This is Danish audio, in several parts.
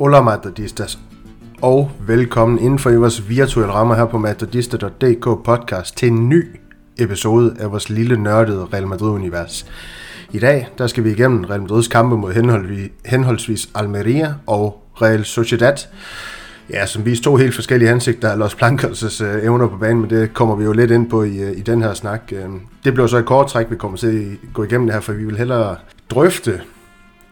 Hola Madridistas, og velkommen inden for i vores virtuelle rammer her på madridista.dk podcast til en ny episode af vores lille nørdede Real Madrid-univers. I dag der skal vi igennem Real Madrids kampe mod henholdsvis Almeria og Real Sociedad. Ja, som viser to helt forskellige ansigter af Los Blancos' øh, evner på banen, men det kommer vi jo lidt ind på i, øh, i den her snak. Øh, det bliver så et kort træk, vi kommer til at gå igennem det her, for vi vil hellere drøfte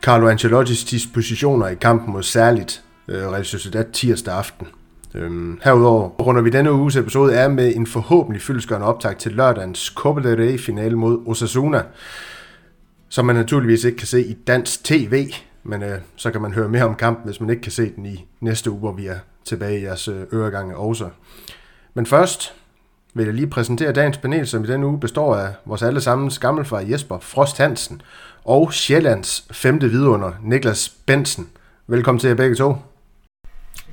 Carlo Ancelottis dispositioner i kampen mod særligt øh, Real Sociedad tirsdag aften. Øhm, herudover runder vi denne uges episode af med en forhåbentlig fyldskørende optag til lørdagens Copa del Rey finale mod Osasuna, som man naturligvis ikke kan se i dansk tv, men øh, så kan man høre mere om kampen, hvis man ikke kan se den i næste uge, hvor vi er tilbage i jeres øh, øregange også. Men først vil jeg lige præsentere dagens panel, som i denne uge består af vores allesammens gammelfar Jesper Frost Hansen og Sjællands femte vidunder Niklas Bensen. Velkommen til jer begge to.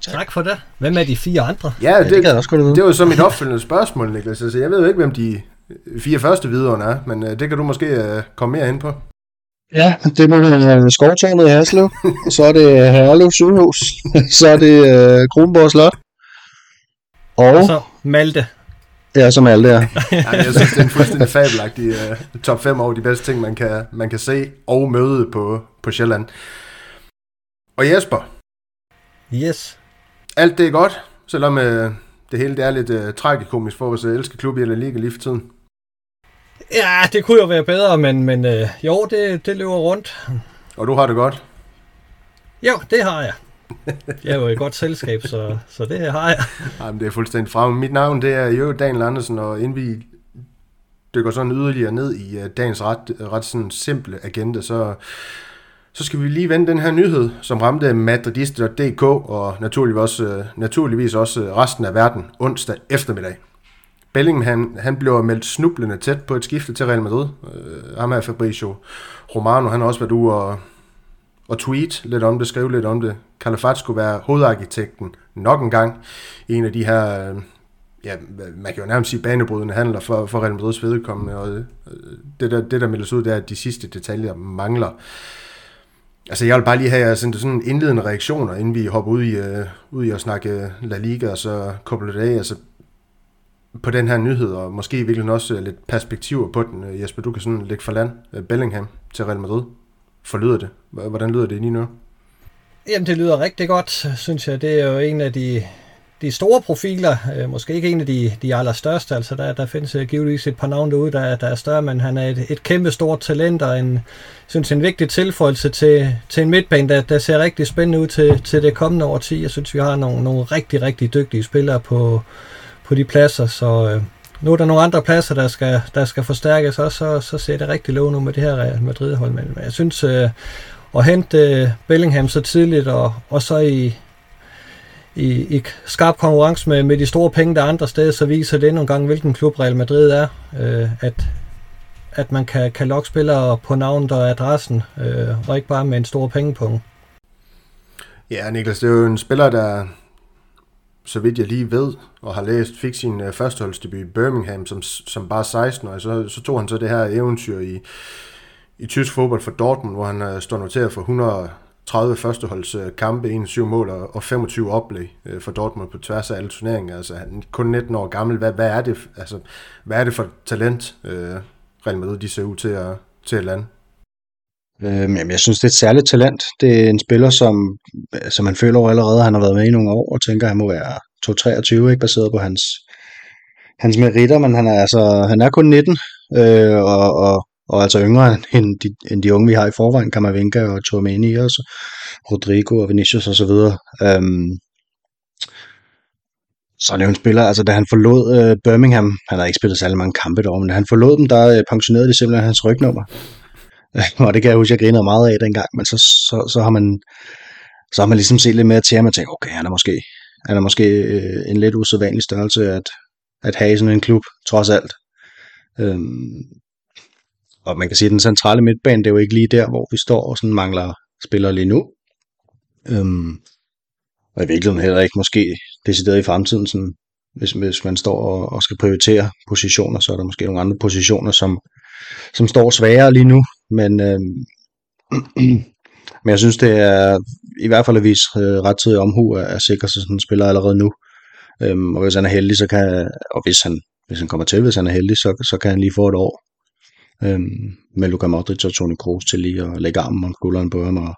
Tak for det. Hvem er de fire andre? Ja, det, ja, det, det, også det var så mit opfølgende spørgsmål, Niklas. Altså, jeg ved jo ikke, hvem de fire første vidunder er, men uh, det kan du måske uh, komme mere ind på. Ja, det må være Skovtårnet i Haslev, så er det Herlev Sygehus, så er det uh, Kronborg Slot. Og, og så Malte. Ja, som Malte, ja. ja jeg synes, det er en fuldstændig fabelagtig uh, top 5 over de bedste ting, man kan, man kan se og møde på, på Sjælland. Og Jesper. Yes. Alt det er godt, selvom uh, det hele det er lidt uh, tragikomisk for vores elske klub i La Liga lige for tiden. Ja, det kunne jo være bedre, men, men øh, jo, det, det løber rundt. Og du har det godt? Jo, det har jeg. Jeg er jo i godt selskab, så, så det har jeg. Jamen, det er fuldstændig fremme. Mit navn det er jo Daniel Andersen, og inden vi dykker sådan yderligere ned i uh, dagens ret, ret sådan simple agenda, så, så skal vi lige vende den her nyhed, som ramte madridist.dk og naturligvis også, uh, naturligvis også resten af verden onsdag eftermiddag. Bellingham, han, han blev meldt snublende tæt på et skifte til Real Madrid. Uh, ham er Fabricio Romano, han har også været ude og, og tweet lidt om det, skrive lidt om det. Calafat skulle være hovedarkitekten nok en gang i en af de her, uh, ja, man kan jo nærmest sige banebrydende handler for, for Real Madrids vedkommende, og uh, det, der, det der meldes ud, det er, at de sidste detaljer mangler. Altså, jeg vil bare lige have sådan indledende reaktioner, inden vi hopper ud i, uh, ud i at snakke La Liga og så Copa del Rey. Altså, på den her nyhed, og måske virkelig også øh, lidt perspektiver på den. Øh, Jesper, du kan sådan lægge for land øh, Bellingham til Real Madrid. Forlyder det? Hvordan lyder det lige nu? Jamen, det lyder rigtig godt, synes jeg. Det er jo en af de, de store profiler, øh, måske ikke en af de, de allerstørste, altså der, der findes givetvis et par navne derude, der, der er større, men han er et, et kæmpe stort talent og en, synes en vigtig tilføjelse til, til en midtbane, der, der ser rigtig spændende ud til, til det kommende årti. Jeg synes, vi har nogle, nogle rigtig, rigtig dygtige spillere på, på de pladser, så øh, nu er der nogle andre pladser, der skal, der skal forstærkes, og så, så ser det rigtig lovende med det her Real Madrid-hold. Men jeg synes, øh, at hente øh, Bellingham så tidligt, og, og så i, i, i skarp konkurrence med, med de store penge, der er andre steder, så viser det endnu en gang, hvilken klub Real Madrid er. Øh, at, at man kan, kan lokke spillere på navnet og adressen, øh, og ikke bare med en stor pengepunkt. Ja, Niklas, det er jo en spiller, der, så vidt jeg lige ved, og har læst, fik sin øh, førsteholdsdebut i Birmingham som, som bare 16 år. Så, så tog han så det her eventyr i, i tysk fodbold for Dortmund, hvor han øh, står noteret for 130 førsteholdskampe, uh, kampe, 21 mål og, og 25 oplæg øh, for Dortmund på tværs af alle turneringer. Altså han er kun 19 år gammel. Hvad, hvad, er, det, altså, hvad er det for talent, øh, Real Madrid de ser ud til at, til at lande? Øhm, jeg synes, det er et særligt talent. Det er en spiller, som, som man føler over allerede, han har været med i nogle år, og tænker, at han må være 2-23, ikke baseret på hans, hans meritter, men han er, altså, han er kun 19, øh, og, og, og altså yngre end de, end de unge, vi har i forvejen, Kamavinga og Tormeni, og Rodrigo og Vinicius osv. Øhm, så er det jo en spiller, altså da han forlod øh, Birmingham, han har ikke spillet særlig mange kampe derovre, men da han forlod dem, der øh, pensionerede de simpelthen hans rygnummer. og det kan jeg huske, jeg grinede meget af dengang, men så, så, så har man så har man ligesom set lidt mere til ham og tænkt, okay, han er måske, han er måske øh, en lidt usædvanlig størrelse at, at have i sådan en klub, trods alt. Øhm, og man kan sige, at den centrale midtbane, det er jo ikke lige der, hvor vi står og sådan mangler spillere lige nu. Øhm, og i virkeligheden heller ikke måske decideret i fremtiden sådan hvis, hvis man står og, og skal prioritere positioner, så er der måske nogle andre positioner, som, som står sværere lige nu, men, øh, men jeg synes, det er i hvert fald at vise øh, rettidig omhu at, at sikre sig sådan en spiller allerede nu. Øhm, og hvis han er heldig, så kan, og hvis han, hvis han kommer til, hvis han er heldig, så, så kan han lige få et år øhm, med Luka Modric og Toni Kroos til lige at lægge armen om skulderen på ham og,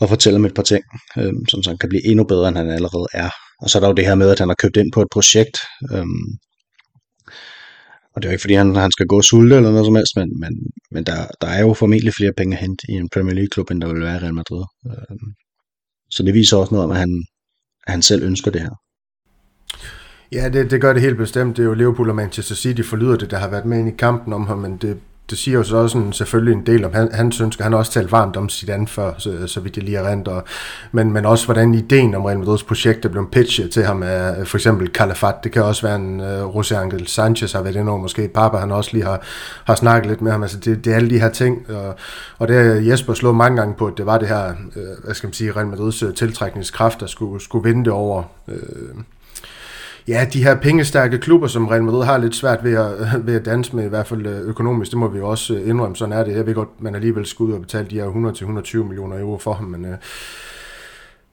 og fortælle ham et par ting, øhm, som så han kan blive endnu bedre, end han allerede er. Og så er der jo det her med, at han har købt ind på et projekt, øhm, og det er jo ikke fordi, han, han skal gå sulte eller noget som helst, men, men, men der, der er jo formentlig flere penge at hente i en Premier League-klub, end der vil være i Real Madrid. Øhm, så det viser også noget om, at han, at han selv ønsker det her. Ja, det, det gør det helt bestemt. Det er jo Liverpool og Manchester City forlyder det, der har været med ind i kampen om ham, men det, det siger jo så også en, selvfølgelig en del om han, hans ønsker. Han har også talt varmt om Zidane før, så, så vidt jeg lige er rent. Og, men, men også hvordan ideen om Real Madrids projekt er blevet pitchet til ham af for eksempel Calafat. Det kan også være en uh, José Angel Sanchez har været inde over, måske Papa han også lige har, har snakket lidt med ham. Altså det, det er alle de her ting, og, og det Jesper slået mange gange på, at det var det her, uh, hvad skal man sige, Real Madrids øh, tiltrækningskraft, der skulle, skulle vinde det over. Uh, ja, de her pengestærke klubber, som Real Madrid har lidt svært ved at, ved at danse med, i hvert fald øh, økonomisk, det må vi jo også øh, indrømme, sådan er det. Jeg ved godt, man alligevel skal ud og betale de her 100-120 millioner euro for ham, men øh,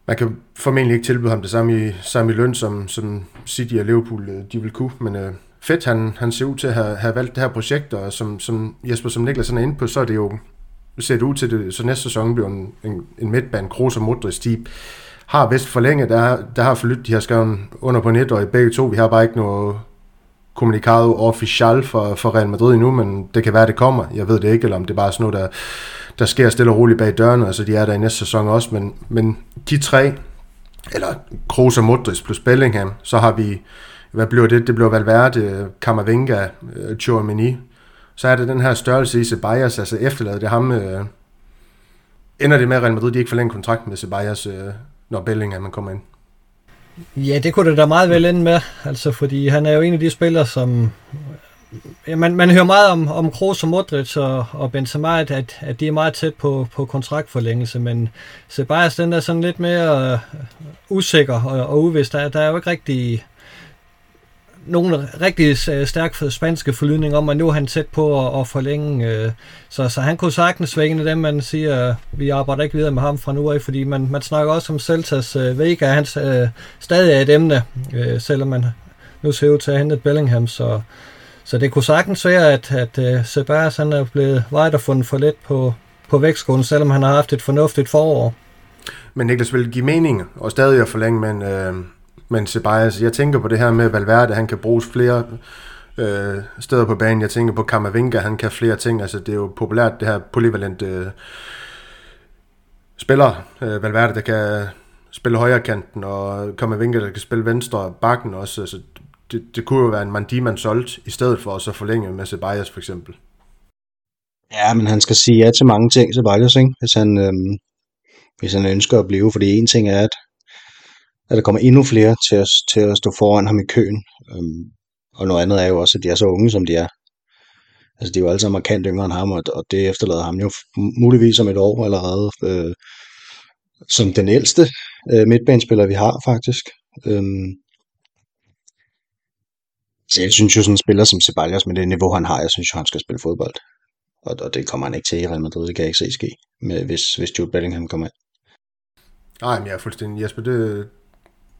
man kan formentlig ikke tilbyde ham det samme i, samme i løn, som, som City og Liverpool øh, de vil kunne, men øh, fedt, han, han ser ud til at have, have valgt det her projekt, og som, som Jesper, som Niklas er inde på, så er det jo set ud til det, så næste sæson bliver en, en, en midtbane, Kroos og Modric, de, har vist forlænget, der, der har forlyttet, de har skrevet under på net, og i begge to, vi har bare ikke noget kommunikado official for, for Real Madrid endnu, men det kan være, det kommer. Jeg ved det ikke, eller om det er bare sådan noget, der, der sker stille og roligt bag dørene, altså de er der i næste sæson også, men, men de tre, eller Kroos og Modric plus Bellingham, så har vi, hvad bliver det? Det bliver Valverde, Camavinga, øh, Chouameni. Så er det den her størrelse i Ceballos, altså efterladet det ham, øh, ender det med, at Real Madrid de ikke forlænger kontrakten med Ceballos øh, når Bellingham man kommer ind. Ja, det kunne det da meget vel ende med, altså fordi han er jo en af de spillere, som... Ja, man, man hører meget om, om Kroos og Modric og, og Benzema, at, at de er meget tæt på, på kontraktforlængelse, men Sebastian den er sådan lidt mere uh, usikker og, og uvidst. Der, der er jo ikke rigtig nogle rigtig øh, stærk spanske forlydning om, at nu er han tæt på at, at forlænge. Øh, så, så han kunne sagtens være en af dem, man siger, vi arbejder ikke videre med ham fra nu af, fordi man, man snakker også om Celtas øh, Vega, han øh, stadig er et emne, øh, selvom man nu ser ud til at hente Bellingham, så, så det kunne sagtens være, at, at øh, uh, Sebastian er blevet vejet og fundet for let på, på vægtskolen, selvom han har haft et fornuftigt forår. Men Niklas vil give mening og stadig at forlænge, men øh, men Ceballos, jeg tænker på det her med Valverde, han kan bruges flere øh, steder på banen. Jeg tænker på Kamavinga, han kan flere ting. Altså, det er jo populært, det her polyvalente øh, spiller. Øh, Valverde, der kan spille højre kanten, og Kamavinga, der kan spille venstre bakken også. Altså, det, det kunne jo være en Mandi, man solgte, i stedet for at så forlænge med Ceballos for eksempel. Ja, men han skal sige ja til mange ting, Ceballos, ikke? Hvis han, øhm, hvis han ønsker at blive, fordi en ting er, at at der kommer endnu flere til at, til at stå foran ham i køen. Øhm, og noget andet er jo også, at de er så unge, som de er. Altså, de er jo alle sammen markant yngre end ham, og, og det efterlader ham jo muligvis om et år allerede øh, som den ældste øh, midtbanespiller, vi har faktisk. Øhm, så jeg synes jo sådan en spiller som Ceballos med det niveau, han har, jeg synes jo, han skal spille fodbold. Og, og det kommer han ikke til i Real Madrid, det kan jeg ikke se ske, med, hvis, hvis Jude Bellingham kommer ind. Nej, men jeg er fuldstændig, Jesper, det,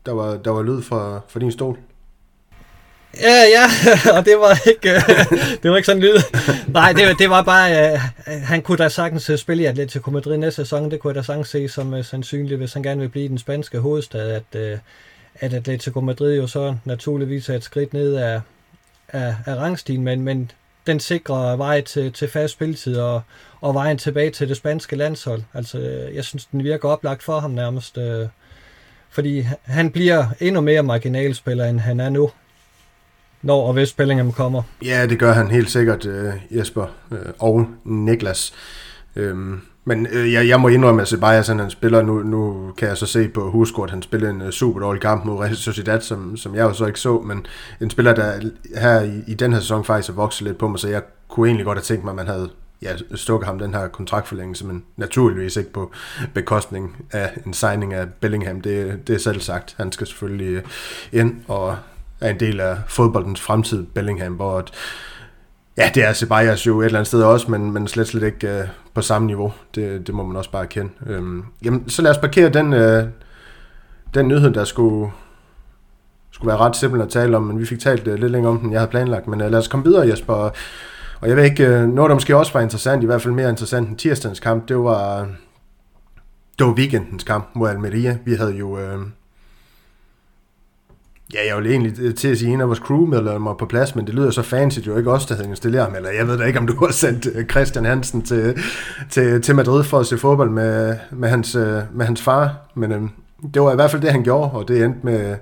der var, der var lyd fra, fra din stol. Ja, ja, og det var ikke, det var ikke sådan lyd. Nej, det, det var bare, uh, han kunne da sagtens øh, spille i Atletico Madrid næste sæson. Det kunne jeg da sagtens se som uh, sandsynligt, hvis han gerne vil blive den spanske hovedstad, at, uh, at Atletico Madrid jo så naturligvis er et skridt ned af, af, af rangstigen, men, men den sikrer vej til, til fast spilletid og, og vejen tilbage til det spanske landshold. Altså, jeg synes, den virker oplagt for ham nærmest. Uh, fordi han bliver endnu mere marginalspiller, end han er nu, når og hvis Bellingham kommer. Ja, det gør han helt sikkert, øh, Jesper øh, og Niklas. Øhm, men øh, jeg, jeg må indrømme, at Ceballos han spiller, nu, nu kan jeg så se på Husko, at han spillede en uh, super dårlig kamp mod Real Sociedad, som, som jeg jo så ikke så, men en spiller, der her i, i den her sæson faktisk har vokset lidt på mig, så jeg kunne egentlig godt have tænkt mig, at man havde ja, stukke ham den her kontraktforlængelse, men naturligvis ikke på bekostning af en signing af Bellingham. Det, det er selv sagt. Han skal selvfølgelig øh, ind og er en del af fodboldens fremtid, Bellingham, hvor at, ja, det er Ceballos jo et eller andet sted også, men, men slet slet ikke uh, på samme niveau. Det, det må man også bare erkende. Øhm, jamen, så lad os parkere den, uh, den nyhed, der skulle, skulle være ret simpel at tale om, men vi fik talt uh, lidt længere om den, jeg havde planlagt. Men uh, lad os komme videre, Jesper. Og jeg ved ikke, øh, noget der måske også var interessant, i hvert fald mere interessant end tirsdagens kamp, det var, det var weekendens kamp mod Almeria. Vi havde jo... Øh, Ja, jeg vil egentlig til at sige en af vores crewmedlemmer på plads, men det lyder så fancy, det er jo ikke os, der havde installeret ham, eller jeg ved da ikke, om du har sendt øh, Christian Hansen til, til, til Madrid for at se fodbold med, med, hans, øh, med hans far, men øh, det var i hvert fald det, han gjorde, og det endte med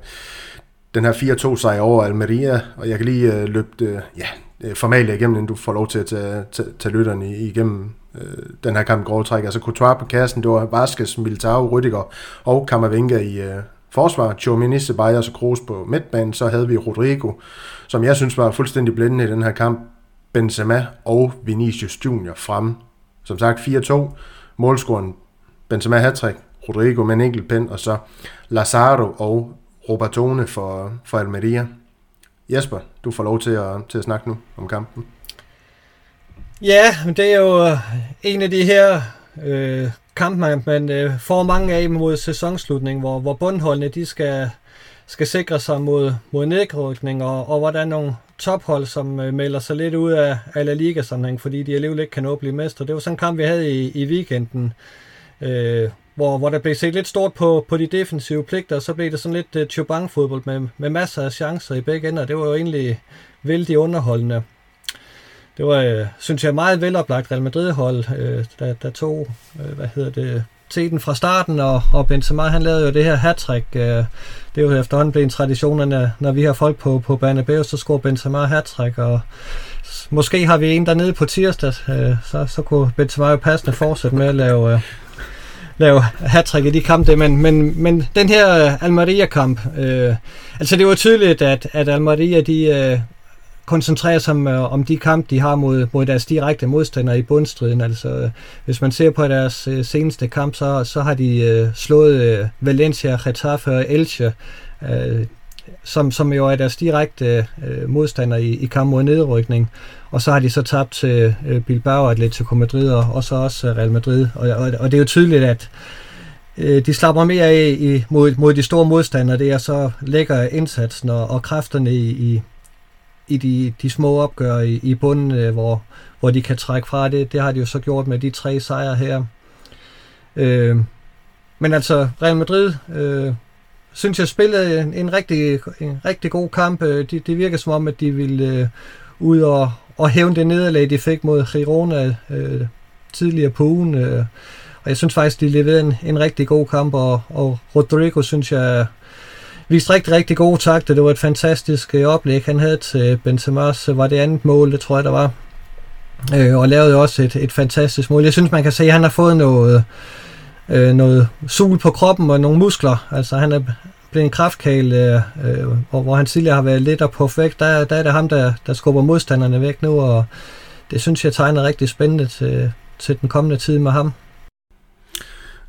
den her 4-2 sejr over Almeria, og jeg kan lige øh, løbe øh, ja, Øh, formalia igennem, inden du får lov til at tage, tage, tage lytterne igennem øh, den her kamp grove træk. Altså Courtois på kassen, det var Vasquez, Militao, Rüdiger og Kammervenga i, øh, forsvar, Chomini, Ceballos og Kroos på midtbanen, så havde vi Rodrigo, som jeg synes var fuldstændig blændende i den her kamp, Benzema og Vinicius Junior frem. Som sagt 4-2, målscoren Benzema hattrick, Rodrigo med en enkelt pen, og så Lazaro og Robertone for, for Almeria. Jesper, du får lov til at, til at snakke nu om kampen. Ja, det er jo øh, en af de her øh, kampe, man, man øh, får mange af mod sæsonslutningen, hvor, hvor bundholdene de skal, skal sikre sig mod, mod nedrykning, og, og hvordan nogle tophold, som øh, melder sig lidt ud af, af La Liga-sammenhæng, fordi de alligevel ikke kan nå at blive mestre. Det var sådan en kamp, vi havde i, i weekenden, øh, hvor, hvor der blev set lidt stort på, på de defensive pligter, og så blev det sådan lidt uh, chubang-fodbold med, med masser af chancer i begge ender. Det var jo egentlig vældig underholdende. Det var, øh, synes jeg, meget veloplagt Real Madrid-hold, øh, der, der tog, øh, hvad hedder det, teten fra starten, og, og Benzema, han lavede jo det her hat Øh, det er jo efterhånden blevet en tradition, når, når vi har folk på, på Bernabeu, så scorer Benzema hat og måske har vi en dernede på tirsdag, øh, så, så kunne Benzema jo passende fortsætte med at lave, øh, lave hat i de kampe, men, men, men den her øh, Almeria-kamp, øh, altså det var tydeligt, at, at Almeria, de, øh, koncentrerer sig om, øh, om de kampe, de har mod, mod deres direkte modstandere i bundstriden. Altså, øh, hvis man ser på deres øh, seneste kamp, så, så har de øh, slået øh, Valencia, Getafe og Elche, øh, som, som jo er deres direkte øh, modstander i, i kamp mod nedrykning. Og så har de så tabt til øh, Bilbao, Atletico Madrid og, og så også øh, Real Madrid. Og, og, og det er jo tydeligt, at øh, de slapper mere af i, mod, mod de store modstandere. Det er så lækker indsatsen og, og kræfterne i, i i de, de små opgør i, i bunden, øh, hvor, hvor de kan trække fra det. Det har de jo så gjort med de tre sejre her. Øh, men altså, Real Madrid øh, synes jeg spillede en, en, rigtig, en rigtig god kamp. Øh, det, det virker som om, at de ville øh, ud og, og hævne det nederlag, de fik mod Girona øh, tidligere på ugen. Øh, og jeg synes faktisk, de leverede en, en rigtig god kamp, og, og Rodrigo synes jeg viste rigtig, rigtig gode takter. Det var et fantastisk øh, oplæg, han havde til Benzema's, var det andet mål, det tror jeg, der var. Øh, og lavede også et, et fantastisk mål. Jeg synes, man kan se, at han har fået noget, øh, Øh, noget sul på kroppen og nogle muskler. Altså, han er blevet en kraftkæl, øh, øh, hvor, hvor han tidligere har været lidt og på væk. Der, der er det ham, der, der skubber modstanderne væk nu, og det synes jeg tegner rigtig spændende til, til den kommende tid med ham.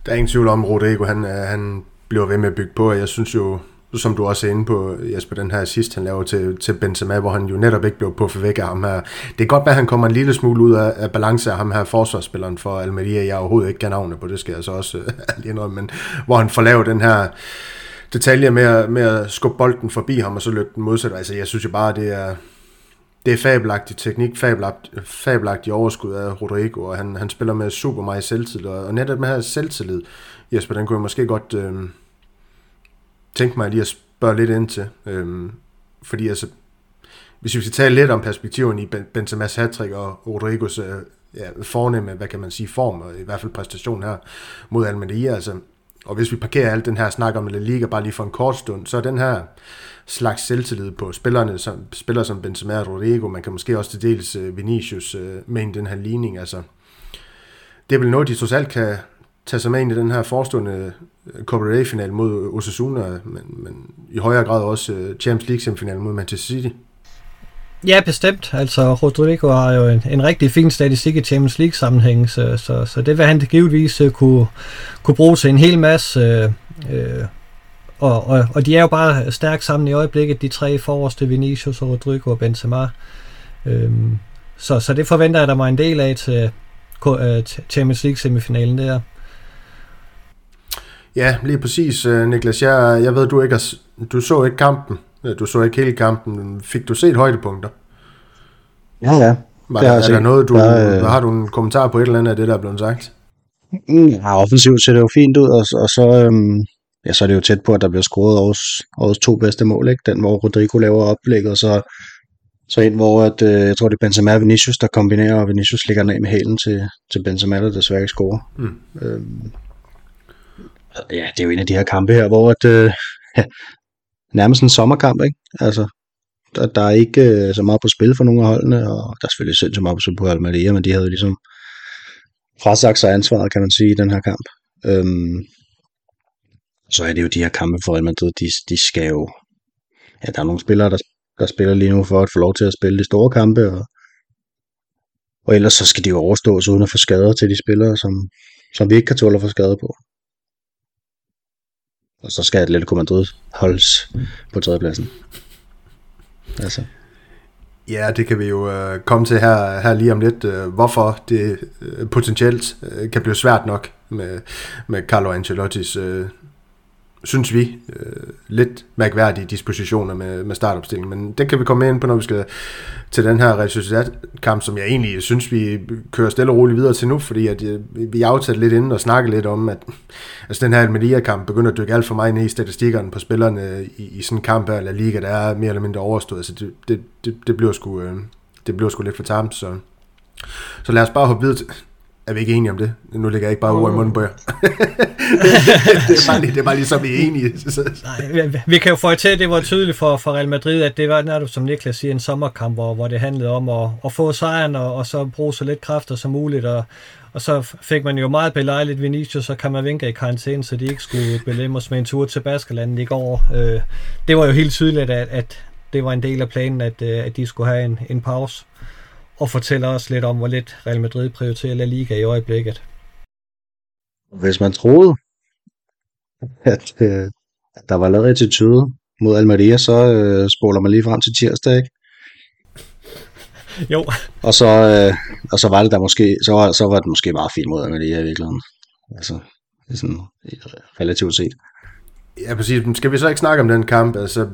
Der er ingen tvivl om, Rodrigo, han, han bliver ved med at bygge på, og jeg synes jo, som du også er inde på, Jesper, den her sidst, han laver til, til Benzema, hvor han jo netop ikke blev puffet væk af ham her. Det er godt, at han kommer en lille smule ud af, af balance af ham her forsvarsspilleren for Almeria. Jeg overhovedet ikke kan navne på, det skal jeg så også lige noget, men hvor han får lavet den her detalje med at, med at skubbe bolden forbi ham, og så løbe den modsat. Altså, jeg synes jo bare, det er, det er fabelagtig teknik, fabelagtig, fabelagtig overskud af Rodrigo, og han, han spiller med super meget selvtillid, og netop med her selvtillid, Jesper, den kunne jeg måske godt... Øh, tænke mig lige at spørge lidt ind til. Øhm, fordi altså, hvis vi skal tale lidt om perspektiven i Benzema's hattrick og Rodrigos øh, ja, fornemme, hvad kan man sige, form, og i hvert fald præstation her mod Almeria, altså, og hvis vi parkerer alt den her snak om La Liga bare lige for en kort stund, så er den her slags selvtillid på spillerne, som, spillere som Benzema og Rodrigo, man kan måske også til dels øh, Vinicius øh, med i den her ligning, altså, det er vel noget, de alt kan, tage sig med ind i den her forestående Copa del final mod Osasuna, men, men i højere grad også øh, Champions League semifinalen mod Manchester City. Ja, bestemt. Altså, Rodrigo har jo en, en rigtig fin statistik i Champions League sammenhæng, så, så, så det vil han givetvis uh, kunne, kunne bruge til en hel masse uh, uh, og, og, og de er jo bare stærkt sammen i øjeblikket, de tre forreste, Vinicius og Rodrigo og Benzema. Øhm, så, så det forventer jeg der mig en del af til, til Champions League semifinalen der. Ja, lige præcis, øh, Niklas. Jeg, jeg ved, du ikke har, du så ikke kampen. Øh, du så ikke hele kampen. Fik du set højdepunkter? Ja, ja. Var der, er der noget, du, der, øh... har du en kommentar på et eller andet af det, der er blevet sagt? Mm, ja, offensivt ser det jo fint ud, og, og så, øhm, ja, så er det jo tæt på, at der bliver scoret årets, årets to bedste mål, ikke? Den, hvor Rodrigo laver oplægget, og så, så en, hvor at, øh, jeg tror, det er Benzema og Vinicius, der kombinerer, og Vinicius ligger den af med hælen til, til Benzema, der desværre ikke scorer. Mm. Øhm, ja, det er jo en af de her kampe her, hvor at, øh, ja, nærmest en sommerkamp, ikke? Altså, der, der er ikke øh, så meget på spil for nogle af holdene, og der er selvfølgelig sindssygt meget på spil på Almeria, men de havde ligesom frasagt sig ansvaret, kan man sige, i den her kamp. Øhm, så er det jo de her kampe for Real Madrid, de, de skal jo... Ja, der er nogle spillere, der, der spiller lige nu for at få lov til at spille de store kampe, og, og ellers så skal de jo overstås uden at få skader til de spillere, som, som vi ikke kan tåle at få skader på. Og så skal Atletico Madrid holdes på tredjepladsen. Altså. Ja, det kan vi jo øh, komme til her, her lige om lidt, øh, hvorfor det øh, potentielt øh, kan blive svært nok med, med Carlo Ancelottis øh, synes vi, øh, lidt mærkværdige dispositioner med, med startopstillingen. Men det kan vi komme ind på, når vi skal til den her resultatkamp, som jeg egentlig synes, vi kører stille og roligt videre til nu, fordi at, øh, vi aftalte lidt inden og snakke lidt om, at altså, den her Almeria-kamp begynder at dykke alt for meget ned i statistikkerne på spillerne i, i sådan en kamp her, eller liga, der er mere eller mindre overstået. Så det, det, det, det bliver sgu... Øh, det bliver sgu lidt for tamt, så, så lad os bare hoppe videre til, er vi ikke enige om det? Nu ligger jeg ikke bare ord i munden på jer. Mm det, er bare lige, det er bare lige så vi er enige. Nej, vi, kan jo få til, at det var tydeligt for, for Real Madrid, at det var, når som Niklas siger, en sommerkamp, hvor, hvor det handlede om at, at få sejren, og, og så bruge så lidt kræfter som muligt, og, og så fik man jo meget belejligt Vinicius og Kammervenka i karantæne, så de ikke skulle belemmes med en tur til Baskerlandet i går. Øh, det var jo helt tydeligt, at, at det var en del af planen, at, øh, at de skulle have en, en pause og fortæller os lidt om, hvor lidt Real Madrid prioriterer La Liga i øjeblikket. Hvis man troede, at, øh, at der var lavet attitude mod Almeria, så øh, spoler man lige frem til tirsdag, ikke? jo. Og så, øh, og så var det der måske, så var, så var det måske meget fint mod Almeria i virkeligheden. Altså, det er sådan relativt set. Ja, præcis. Skal vi så ikke snakke om den kamp? Altså,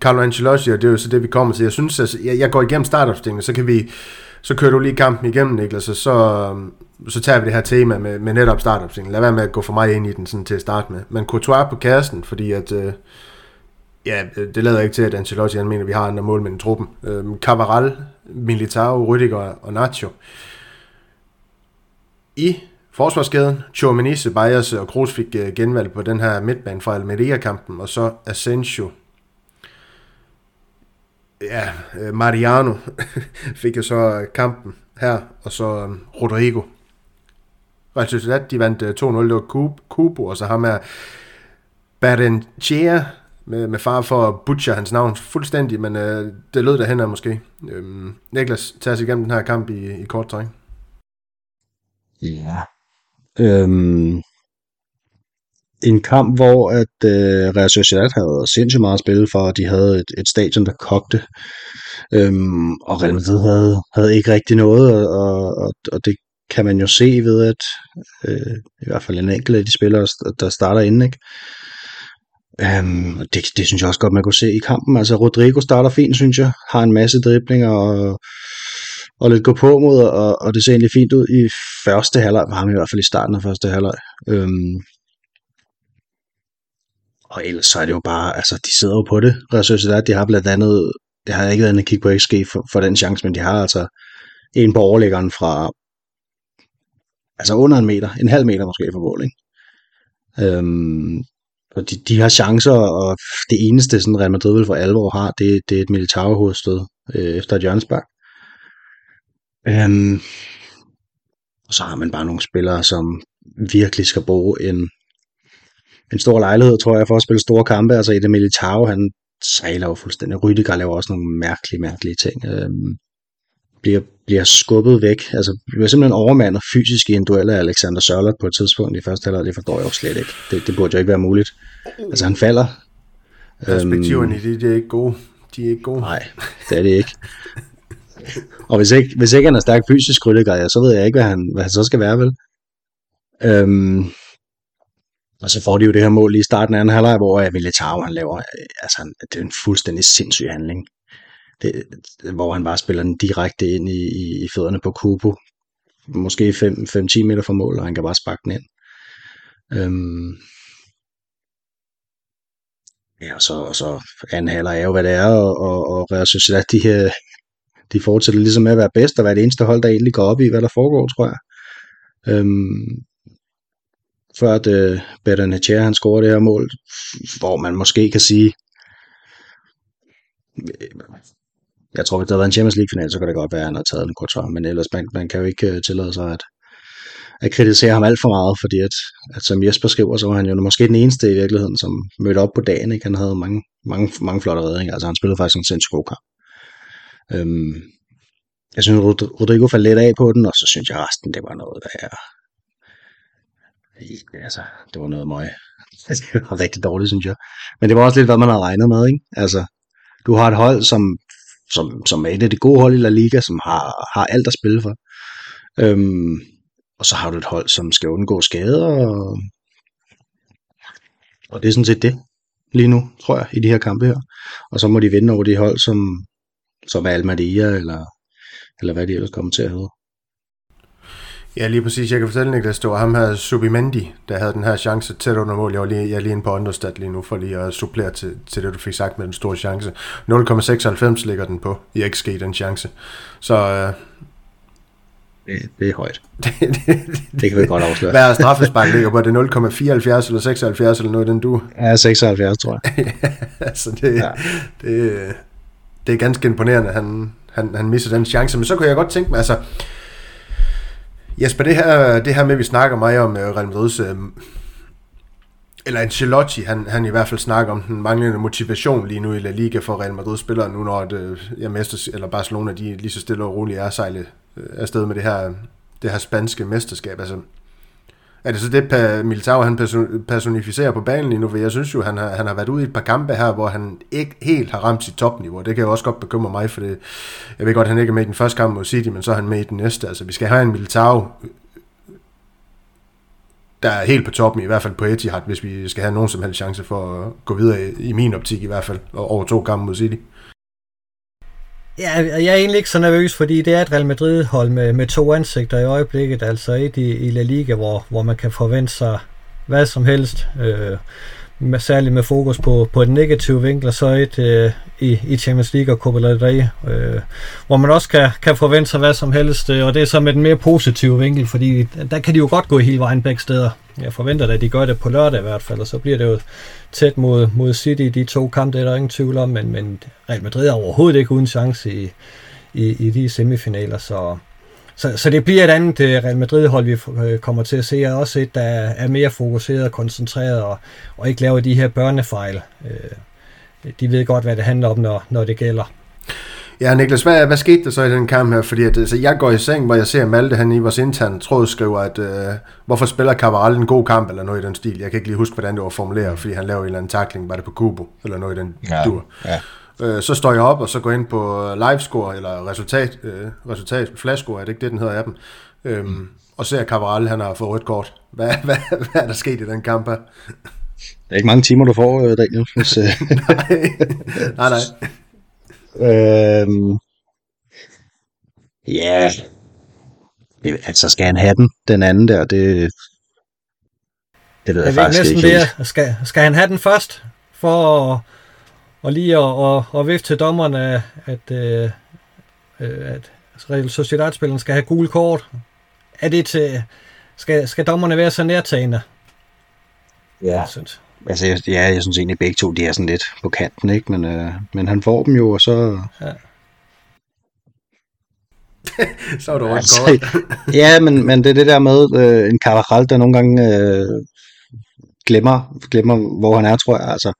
Carlo Ancelotti, det er jo så det, vi kommer til. Jeg synes, altså, jeg, jeg går igennem startopstillingen, så kan vi så kører du lige kampen igennem, Niklas, og så, så tager vi det her tema med, med netop startopstillingen. Lad være med at gå for meget ind i den sådan til at starte med. Men Courtois på kassen, fordi at, øh, ja, det lader ikke til, at Ancelotti han mener, at vi har andre mål med den truppen. Øh, Cavaral, Militao, Rüdiger og Nacho. I forsvarskæden, Chomini, Ceballos og Kroos fik øh, genvalg på den her midtbane fra Almeria-kampen, og så Asensio, ja, øh, Mariano fik jo så øh, kampen her, og så øhm, Rodrigo. Real Sociedad, de vandt øh, 2-0, det var Kubo, og så ham her Berenchea, med, med far for at butcher hans navn fuldstændig, men øh, det lød derhen af måske. Øhm, Niklas, tag os igennem den her kamp i, i kort træk. Ja. Øhm, en kamp, hvor at øh, Real Sociedad havde sindssygt meget at spille for, og de havde et, et stadion, der kogte. Øhm, og Real Madrid havde, havde ikke rigtig noget, og, og, og det kan man jo se ved, at øh, i hvert fald en enkelt af de spillere, der starter inden, ikke? Øhm, det, det synes jeg også godt, man kunne se i kampen. Altså Rodrigo starter fint, synes jeg. Har en masse driblinger og, og lidt gå på mod, og, og det ser egentlig fint ud i første halvleg. Var ham i hvert fald i starten af første halvleg. Øhm, og ellers så er det jo bare, altså de sidder jo på det. Real de har blandt andet, det har ikke været en kigge på XG for, for den chance, men de har altså en på overlæggeren fra, altså under en meter, en halv meter måske for mål, ikke? Øhm, og de, de har chancer, og det eneste, sådan Real Madrid vil for alvor har, det, det er et militærhovedstød øh, efter et hjørnespark. Øhm, og så har man bare nogle spillere, som virkelig skal bruge en en stor lejlighed, tror jeg, for at spille store kampe. Altså i det Militao, han sejler jo fuldstændig. Rydiger laver også nogle mærkelige, mærkelige ting. Øhm, bliver, bliver skubbet væk. Altså bliver simpelthen overmandet fysisk i en duel af Alexander Sørloth på et tidspunkt i første halvdel. Det forstår jeg jo slet ikke. Det, det burde jo ikke være muligt. Altså han falder Perspektiverne i det, det er ikke gode. De er ikke gode. Nej, det er det ikke. Og hvis ikke, hvis ikke han er stærk fysisk ryttegar, så ved jeg ikke, hvad han, hvad han så skal være, vel? Øhm, og så får de jo det her mål i starten af anden halvleg, hvor Militao han laver, altså det er en fuldstændig sindssyg handling. Det, hvor han bare spiller den direkte ind i, i, i fødderne på Kubo. Måske 5-10 meter fra mål, og han kan bare sparke den ind. Øhm, ja, og så, og så anden halvleg er jo, hvad det er, og, og, og Real Sociedad, de, her, de fortsætter ligesom med at være bedst, og være det eneste hold, der egentlig går op i, hvad der foregår, tror jeg. Øhm, før at øh, uh, Betanaccia, han scorer det her mål, hvor man måske kan sige, jeg tror, hvis der havde været en Champions League-final, så kunne det godt være, at han havde taget en kort men ellers man, man kan jo ikke øh, tillade sig at, at kritisere ham alt for meget, fordi at, at som Jesper skriver, så var han jo måske den eneste i virkeligheden, som mødte op på dagen. Ikke? Han havde mange, mange, mange flotte redninger, altså han spillede faktisk en sindssygt god kamp. Øhm, jeg synes, Rodrigo faldt lidt af på den, og så synes jeg resten, det var noget der er... Altså, det var noget møg. Det var rigtig dårligt, synes jeg. Men det var også lidt, hvad man havde regnet med, ikke? Altså, du har et hold, som, som, som er et af de gode hold i La Liga, som har, har alt at spille for. Øhm, og så har du et hold, som skal undgå skader, og, og det er sådan set det lige nu, tror jeg, i de her kampe her. Og så må de vinde over de hold, som, som er Almeria, eller, eller hvad de ellers kommer til at hedde. Ja, lige præcis. Jeg kan fortælle, Niklas, det var ham her, Subimendi, der havde den her chance tæt under mål. Jeg, var lige, jeg er lige inde på Understat lige nu, for lige at supplere til, til det, du fik sagt med den store chance. 0,96 ligger den på i XG, den chance. Så øh, det, det er højt. det, det, det kan vi godt afsløre. Hvad er straffespark ligger på? Er det 0,74 eller 76 eller noget den du? Ja, 76 tror jeg. altså det, ja. det, det er ganske imponerende, han, han, han misser den chance. Men så kunne jeg godt tænke mig, altså Jesper, det her, det her med, at vi snakker meget om øh, Real Madrid's, øh, eller Ancelotti, han, han i hvert fald snakker om den manglende motivation lige nu i La Liga for Real Madrid-spillere, nu når det, øh, ja, Mesters, eller Barcelona, de lige så stille og roligt er sejlet afsted med det her, det her spanske mesterskab. Altså, er det så det, Militao han personificerer på banen lige nu? For jeg synes jo, han har, han har været ude i et par kampe her, hvor han ikke helt har ramt sit topniveau. Det kan jo også godt bekymre mig, for det, jeg ved godt, at han ikke er med i den første kamp mod City, men så er han med i den næste. Altså, vi skal have en Militao, der er helt på toppen, i hvert fald på Etihad, hvis vi skal have nogen som helst chance for at gå videre, i min optik i hvert fald, over to kampe mod City. Ja, jeg er egentlig ikke så nervøs, fordi det er et Real Madrid-hold med, med to ansigter i øjeblikket, altså et i, i La Liga, hvor, hvor man kan forvente sig hvad som helst, øh, med, særligt med fokus på, på den negative vinkel, og så et øh, i, i Champions League og Copa del Rey, øh, hvor man også kan, kan forvente sig hvad som helst, øh, og det er så med den mere positive vinkel, fordi der kan de jo godt gå hele vejen begge steder. Jeg forventer da, at de gør det på lørdag i hvert fald, og så bliver det jo tæt mod, mod City i de to kampe, det er der ingen tvivl om, men, men Real Madrid er overhovedet ikke uden chance i, i, i de semifinaler, så, så, så det bliver et andet øh, Real Madrid-hold, vi øh, kommer til at se, og også et, der er mere fokuseret og koncentreret, og, og ikke laver de her børnefejl. Øh, de ved godt, hvad det handler om, når, når det gælder. Ja, Niklas, hvad, hvad skete der så i den kamp her? Fordi at, altså, jeg går i seng, hvor jeg ser Malte, han i vores interne tråd skriver, at øh, hvorfor spiller Cabral en god kamp, eller noget i den stil. Jeg kan ikke lige huske, hvordan det var formuleret, fordi han lavede en eller anden takling, var det på Kubo, eller noget i den ja, dur. Ja. Øh, så står jeg op, og så går ind på livescore, eller resultat, øh, resultat flashscore, er det ikke det, den hedder af dem, øhm, mm. og ser Cabral, han har fået rødt kort. Hvad, hvad, hvad er der sket i den kamp her? Det er ikke mange timer, du får, øh, Daniel. Hvis, øh... nej, nej, nej. Øhm, ja, altså skal han have den, den anden der, det, det ved jeg, jeg faktisk ikke det, skal, skal han have den først, for at, og lige at, at, at vifte til dommerne, at, at, at Real Sociedad-spilleren skal have gul kort? Er det til, skal, skal dommerne være så nærtagende? Ja. Jeg synes. Altså, jeg, ja, jeg synes egentlig, at begge to de er sådan lidt på kanten, ikke? Men, øh, men han får dem jo, og så... Ja. så er du altså, godt. ja, men, men det er det der med øh, en Carvajal, der nogle gange øh, glemmer, glemmer, hvor han er, tror jeg. Altså,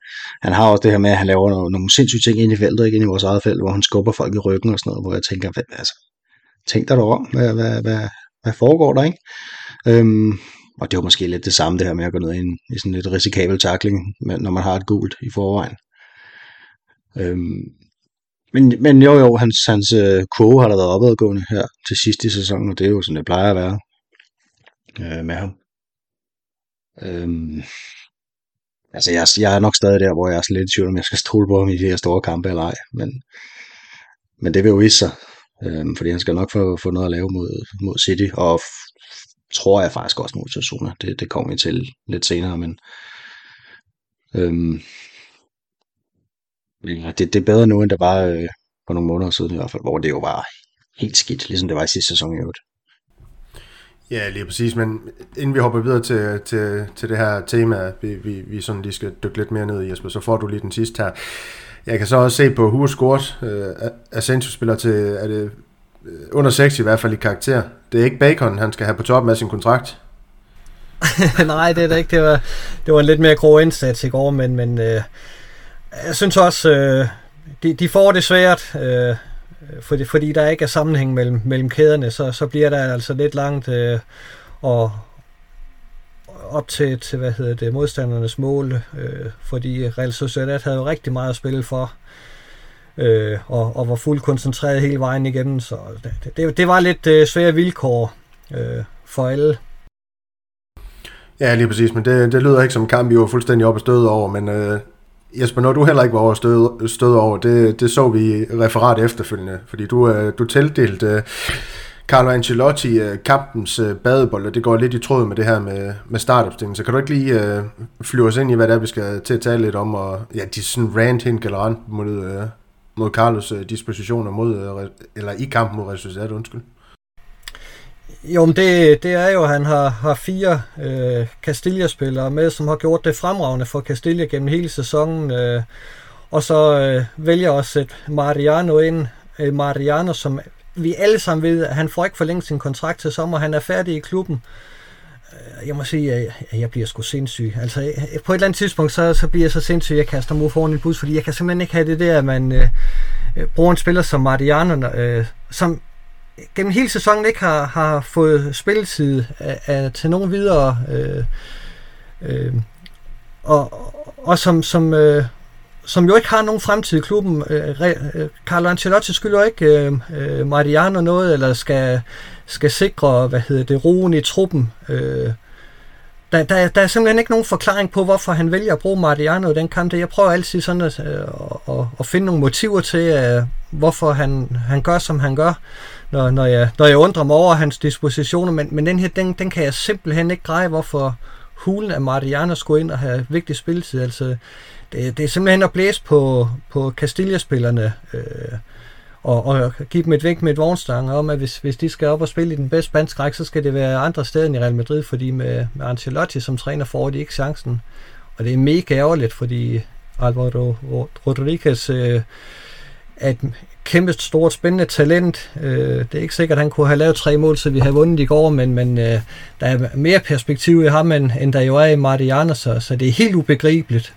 han har også det her med, at han laver nogle, nogle sindssyge ting ind i feltet, ikke ind i vores eget felt, hvor han skubber folk i ryggen og sådan noget, hvor jeg tænker, hvad, altså, tænk dig derom, hvad, hvad, hvad, hvad foregår der, ikke? Øhm, og det var måske lidt det samme det her med at gå ned i, en, i sådan lidt risikabel takling, når man har et gult i forvejen. Øhm, men, men jo jo, hans, hans øh, kurve har da været opadgående her til sidst i sæsonen, og det er jo sådan, det plejer at være øh, med ham. Øhm, altså jeg, jeg er nok stadig der, hvor jeg er sådan lidt i tvivl, om jeg skal stole på ham i de her store kampe eller ej, men, men det vil jo vise sig, øhm, fordi han skal nok få, få noget at lave mod, mod City, og tror jeg faktisk også mod Sassuna. Det, det kommer vi til lidt senere, men øhm, ja, det, det er bedre nu, end det var øh, for nogle måneder siden i hvert fald, hvor det jo var helt skidt, ligesom det var i sidste sæson i øvrigt. Ja, lige præcis, men inden vi hopper videre til, til, til det her tema, vi, vi, vi sådan lige skal dykke lidt mere ned i, Jesper, så får du lige den sidste her. Jeg kan så også se på Hughes scoret, øh, Asensio spiller til, er det Øh, under 6 i hvert fald i karakter. Det er ikke Bacon, han skal have på toppen af sin kontrakt. Nej, det er det ikke. Det var, det var en lidt mere grov indsats i går, men, men øh, jeg synes også, øh, de, de får det svært, øh, fordi, fordi der ikke er sammenhæng mellem, mellem kæderne, så, så bliver der altså lidt langt øh, og op til, til hvad hedder det, modstandernes mål, øh, fordi Real Sociedad havde jo rigtig meget at spille for, øh, Øh, og, og var fuldt koncentreret hele vejen igennem, så det, det, det var lidt øh, svære vilkår øh, for alle. Ja, lige præcis, men det, det lyder ikke som en kamp, vi var fuldstændig op og støde over, men øh, Jesper, når du heller ikke var over støde, støde over, det, det så vi referat efterfølgende, fordi du, øh, du tildelte øh, Carlo Ancelotti øh, kampens øh, badebold, og det går lidt i tråd med det her med, med startopstillingen, så kan du ikke lige øh, flyve os ind i, hvad det er, vi skal til at tale lidt om, og ja, de sådan rant hen generelt mod, øh, mod Carlos øh, dispositioner mod, øh, eller i kampen mod resultatet, undskyld. Jo, men det, det er jo, at han har, har fire øh, Castilla-spillere med, som har gjort det fremragende for Castilla gennem hele sæsonen. Øh, og så øh, vælger også at Mariano ind. Øh, Mariano, som vi alle sammen ved, at han får ikke forlænget sin kontrakt til sommer. Han er færdig i klubben. Øh, jeg må sige, at jeg bliver sgu sindssyg. Altså, på et eller andet tidspunkt, så, så bliver jeg så sindssyg, at jeg kaster mig foran en bus, fordi jeg kan simpelthen ikke have det der, at man øh, øh bruger en spiller som Mariano, øh, som gennem hele sæsonen ikke har, har fået spilletid af, af, til nogen videre. Øh, øh, og, og som, som, øh, som jo ikke har nogen fremtid i klubben. Øh, øh Carlo Ancelotti skylder ikke øh, øh, Mariano noget, eller skal, skal sikre hvad hedder det, roen i truppen. Øh, der, der, der er simpelthen ikke nogen forklaring på, hvorfor han vælger at bruge Mariano i den kamp. Jeg prøver altid sådan at, at, at, at finde nogle motiver til, uh, hvorfor han, han gør, som han gør, når, når, jeg, når jeg undrer mig over hans dispositioner. Men, men den her, den, den kan jeg simpelthen ikke greje, hvorfor hulen af Mariano skulle ind og have vigtig spilletid. Altså, det, det er simpelthen at blæse på, på Castilla-spillerne. Øh, og, og give dem et vink med et vognstang om, at hvis, hvis de skal op og spille i den bedste spanske række, så skal det være andre steder end i Real Madrid, fordi med, med Ancelotti som træner får de ikke chancen. Og det er mega ærgerligt, fordi Alvaro Rodriguez øh, er et kæmpe stort spændende talent. Øh, det er ikke sikkert, at han kunne have lavet tre mål, så vi har vundet i går, men, men øh, der er mere perspektiv i ham, end, end der jo er i Mariano, så, så det er helt ubegribeligt.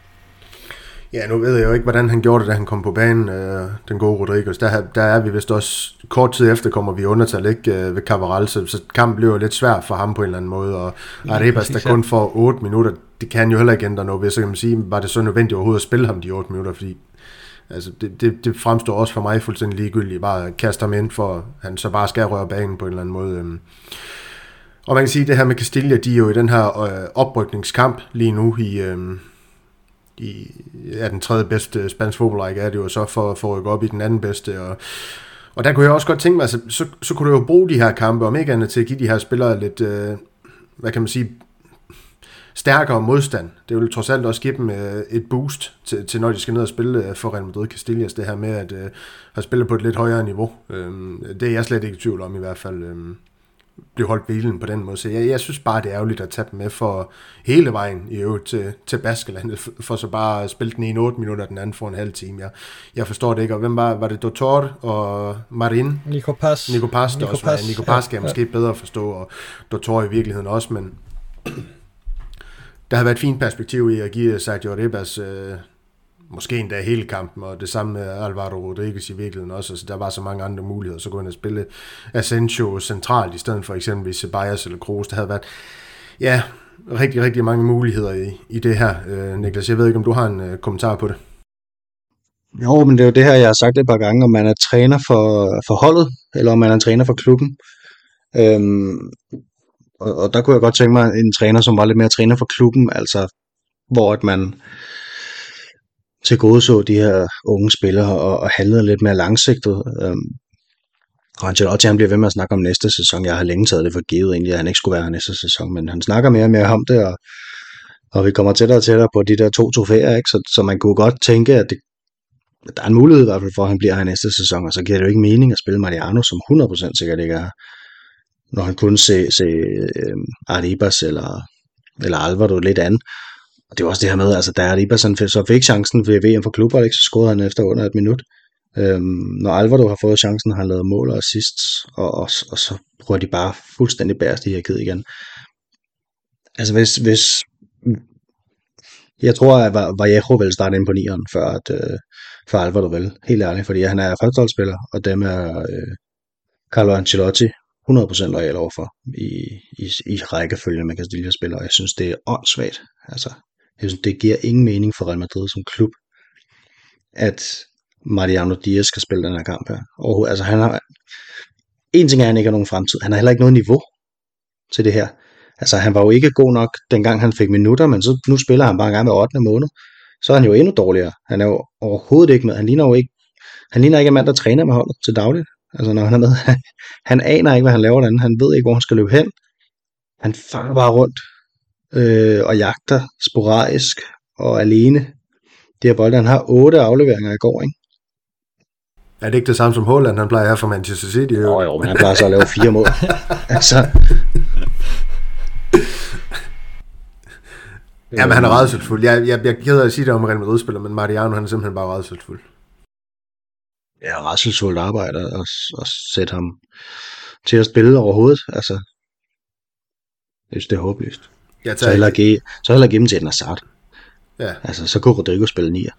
Ja, nu ved jeg jo ikke, hvordan han gjorde det, da han kom på banen, øh, den gode Rodriguez. Der, der er vi vist også, kort tid efter kommer vi undertal ikke, øh, ved Cavaral, så, så kampen bliver jo lidt svær for ham på en eller anden måde, og Arebas, der kun får 8 minutter, det kan jo heller ikke ændre noget ved, så kan man sige, var det så nødvendigt overhovedet at spille ham de 8 minutter, fordi altså, det, det, det fremstår også for mig fuldstændig ligegyldigt, bare at kaste ham ind, for han så bare skal røre banen på en eller anden måde. Øh. Og man kan sige, at det her med Castilla, de er jo i den her øh, oprykningskamp lige nu i, øh, i ja, den tredje bedste spansk fodboldrække er det jo så for, for at rykke op i den anden bedste, og og der kunne jeg også godt tænke mig, altså, så, så kunne du jo bruge de her kampe, om ikke andet til at give de her spillere lidt, øh, hvad kan man sige, stærkere modstand. Det vil trods alt også give dem øh, et boost til, til, når de skal ned og spille øh, for Real Madrid Castillas, det her med at øh, have spillet på et lidt højere niveau. Øh, det er jeg slet ikke i tvivl om i hvert fald. Øh blive holdt hvilen på den måde. Så jeg, jeg synes bare, det er ærgerligt at tage dem med for hele vejen i øvrigt til, til Baskelandet, for så bare at spille den ene 8 minutter, den anden for en halv time. Jeg, jeg forstår det ikke. Og hvem var, var det Dotor og Marin? Nico Paz. Nico Paz, Nico også Paz. Nico Paz skal jeg ja, måske ja. bedre forstå, og Dotor i virkeligheden også, men der har været et fint perspektiv i at give Sergio Ribas øh, måske endda hele kampen, og det samme med Alvaro Rodriguez i virkeligheden også, altså der var så mange andre muligheder, så kunne han spille Asensio centralt, i stedet for eksempelvis Ceballos eller Kroos, der havde været, ja, rigtig, rigtig mange muligheder i, i det her, øh, Niklas. Jeg ved ikke, om du har en øh, kommentar på det? Jo, men det er jo det her, jeg har sagt et par gange, om man er træner for, for holdet, eller om man er træner for klubben. Øhm, og, og der kunne jeg godt tænke mig en træner, som var lidt mere træner for klubben, altså hvor at man til gode så de her unge spillere og, og handlede lidt mere langsigtet. Øhm, og Ancelotti han bliver ved med at snakke om næste sæson. Jeg har længe taget det for givet egentlig, at han ikke skulle være her næste sæson, men han snakker mere og mere om det, og, og vi kommer tættere og tættere på de der to trofæer, ikke? Så, så man kunne godt tænke, at det, der er en mulighed i hvert fald for, at han bliver her næste sæson, og så giver det jo ikke mening at spille Mariano, som 100% sikkert ikke er når han kunne se, se øh, Arribas eller, eller Alvaro lidt an. Og det var også det her med, altså da Arribas han så fik chancen ved VM for klubber, ikke, så scorede han efter under et minut. Øhm, når Alvaro har fået chancen, har han lavet mål og assist, og, og, og så bruger de bare fuldstændig bærest i her ked igen. Altså hvis, hvis jeg tror, at Vallejo vil starte ind på nieren, før, at, øh, før Alvaro vil, helt ærligt, fordi han er førsteholdsspiller, og dem er øh, Carlo Ancelotti 100% lojal overfor i, i, i rækkefølge med Castilla spiller, og jeg synes, det er åndssvagt. Altså, jeg synes, det giver ingen mening for Real Madrid som klub, at Mariano Diaz skal spille den her kamp her. Og, altså, han har, en ting er, at han ikke har nogen fremtid. Han har heller ikke noget niveau til det her. Altså, han var jo ikke god nok, dengang han fik minutter, men så, nu spiller han bare en gang med 8. måned. Så er han jo endnu dårligere. Han er jo overhovedet ikke med. Han ligner jo ikke, han ligner ikke en mand, der træner med holdet til dagligt. Altså når han er med, han aner ikke, hvad han laver derinde. Han ved ikke, hvor han skal løbe hen. Han fanger bare rundt øh, og jagter sporadisk og alene. Det her bold, han har otte afleveringer i går, ikke? Er det ikke det samme som Holland, han plejer her for Manchester City? Jo, jo, jo men han plejer så at lave fire mål. altså. Ja, men han er redselsfuld. Jeg, jeg, jeg gider at sige det om Real Madrid-spiller, men Mariano, han er simpelthen bare redselsfuld ja, retselsfuldt arbejde at, at sætte ham til at spille overhovedet. Altså, jeg synes, det er håbløst. Jeg så heller, give, så heller give dem til en Hazard. Ja. Altså, så kunne Rodrigo spille nier.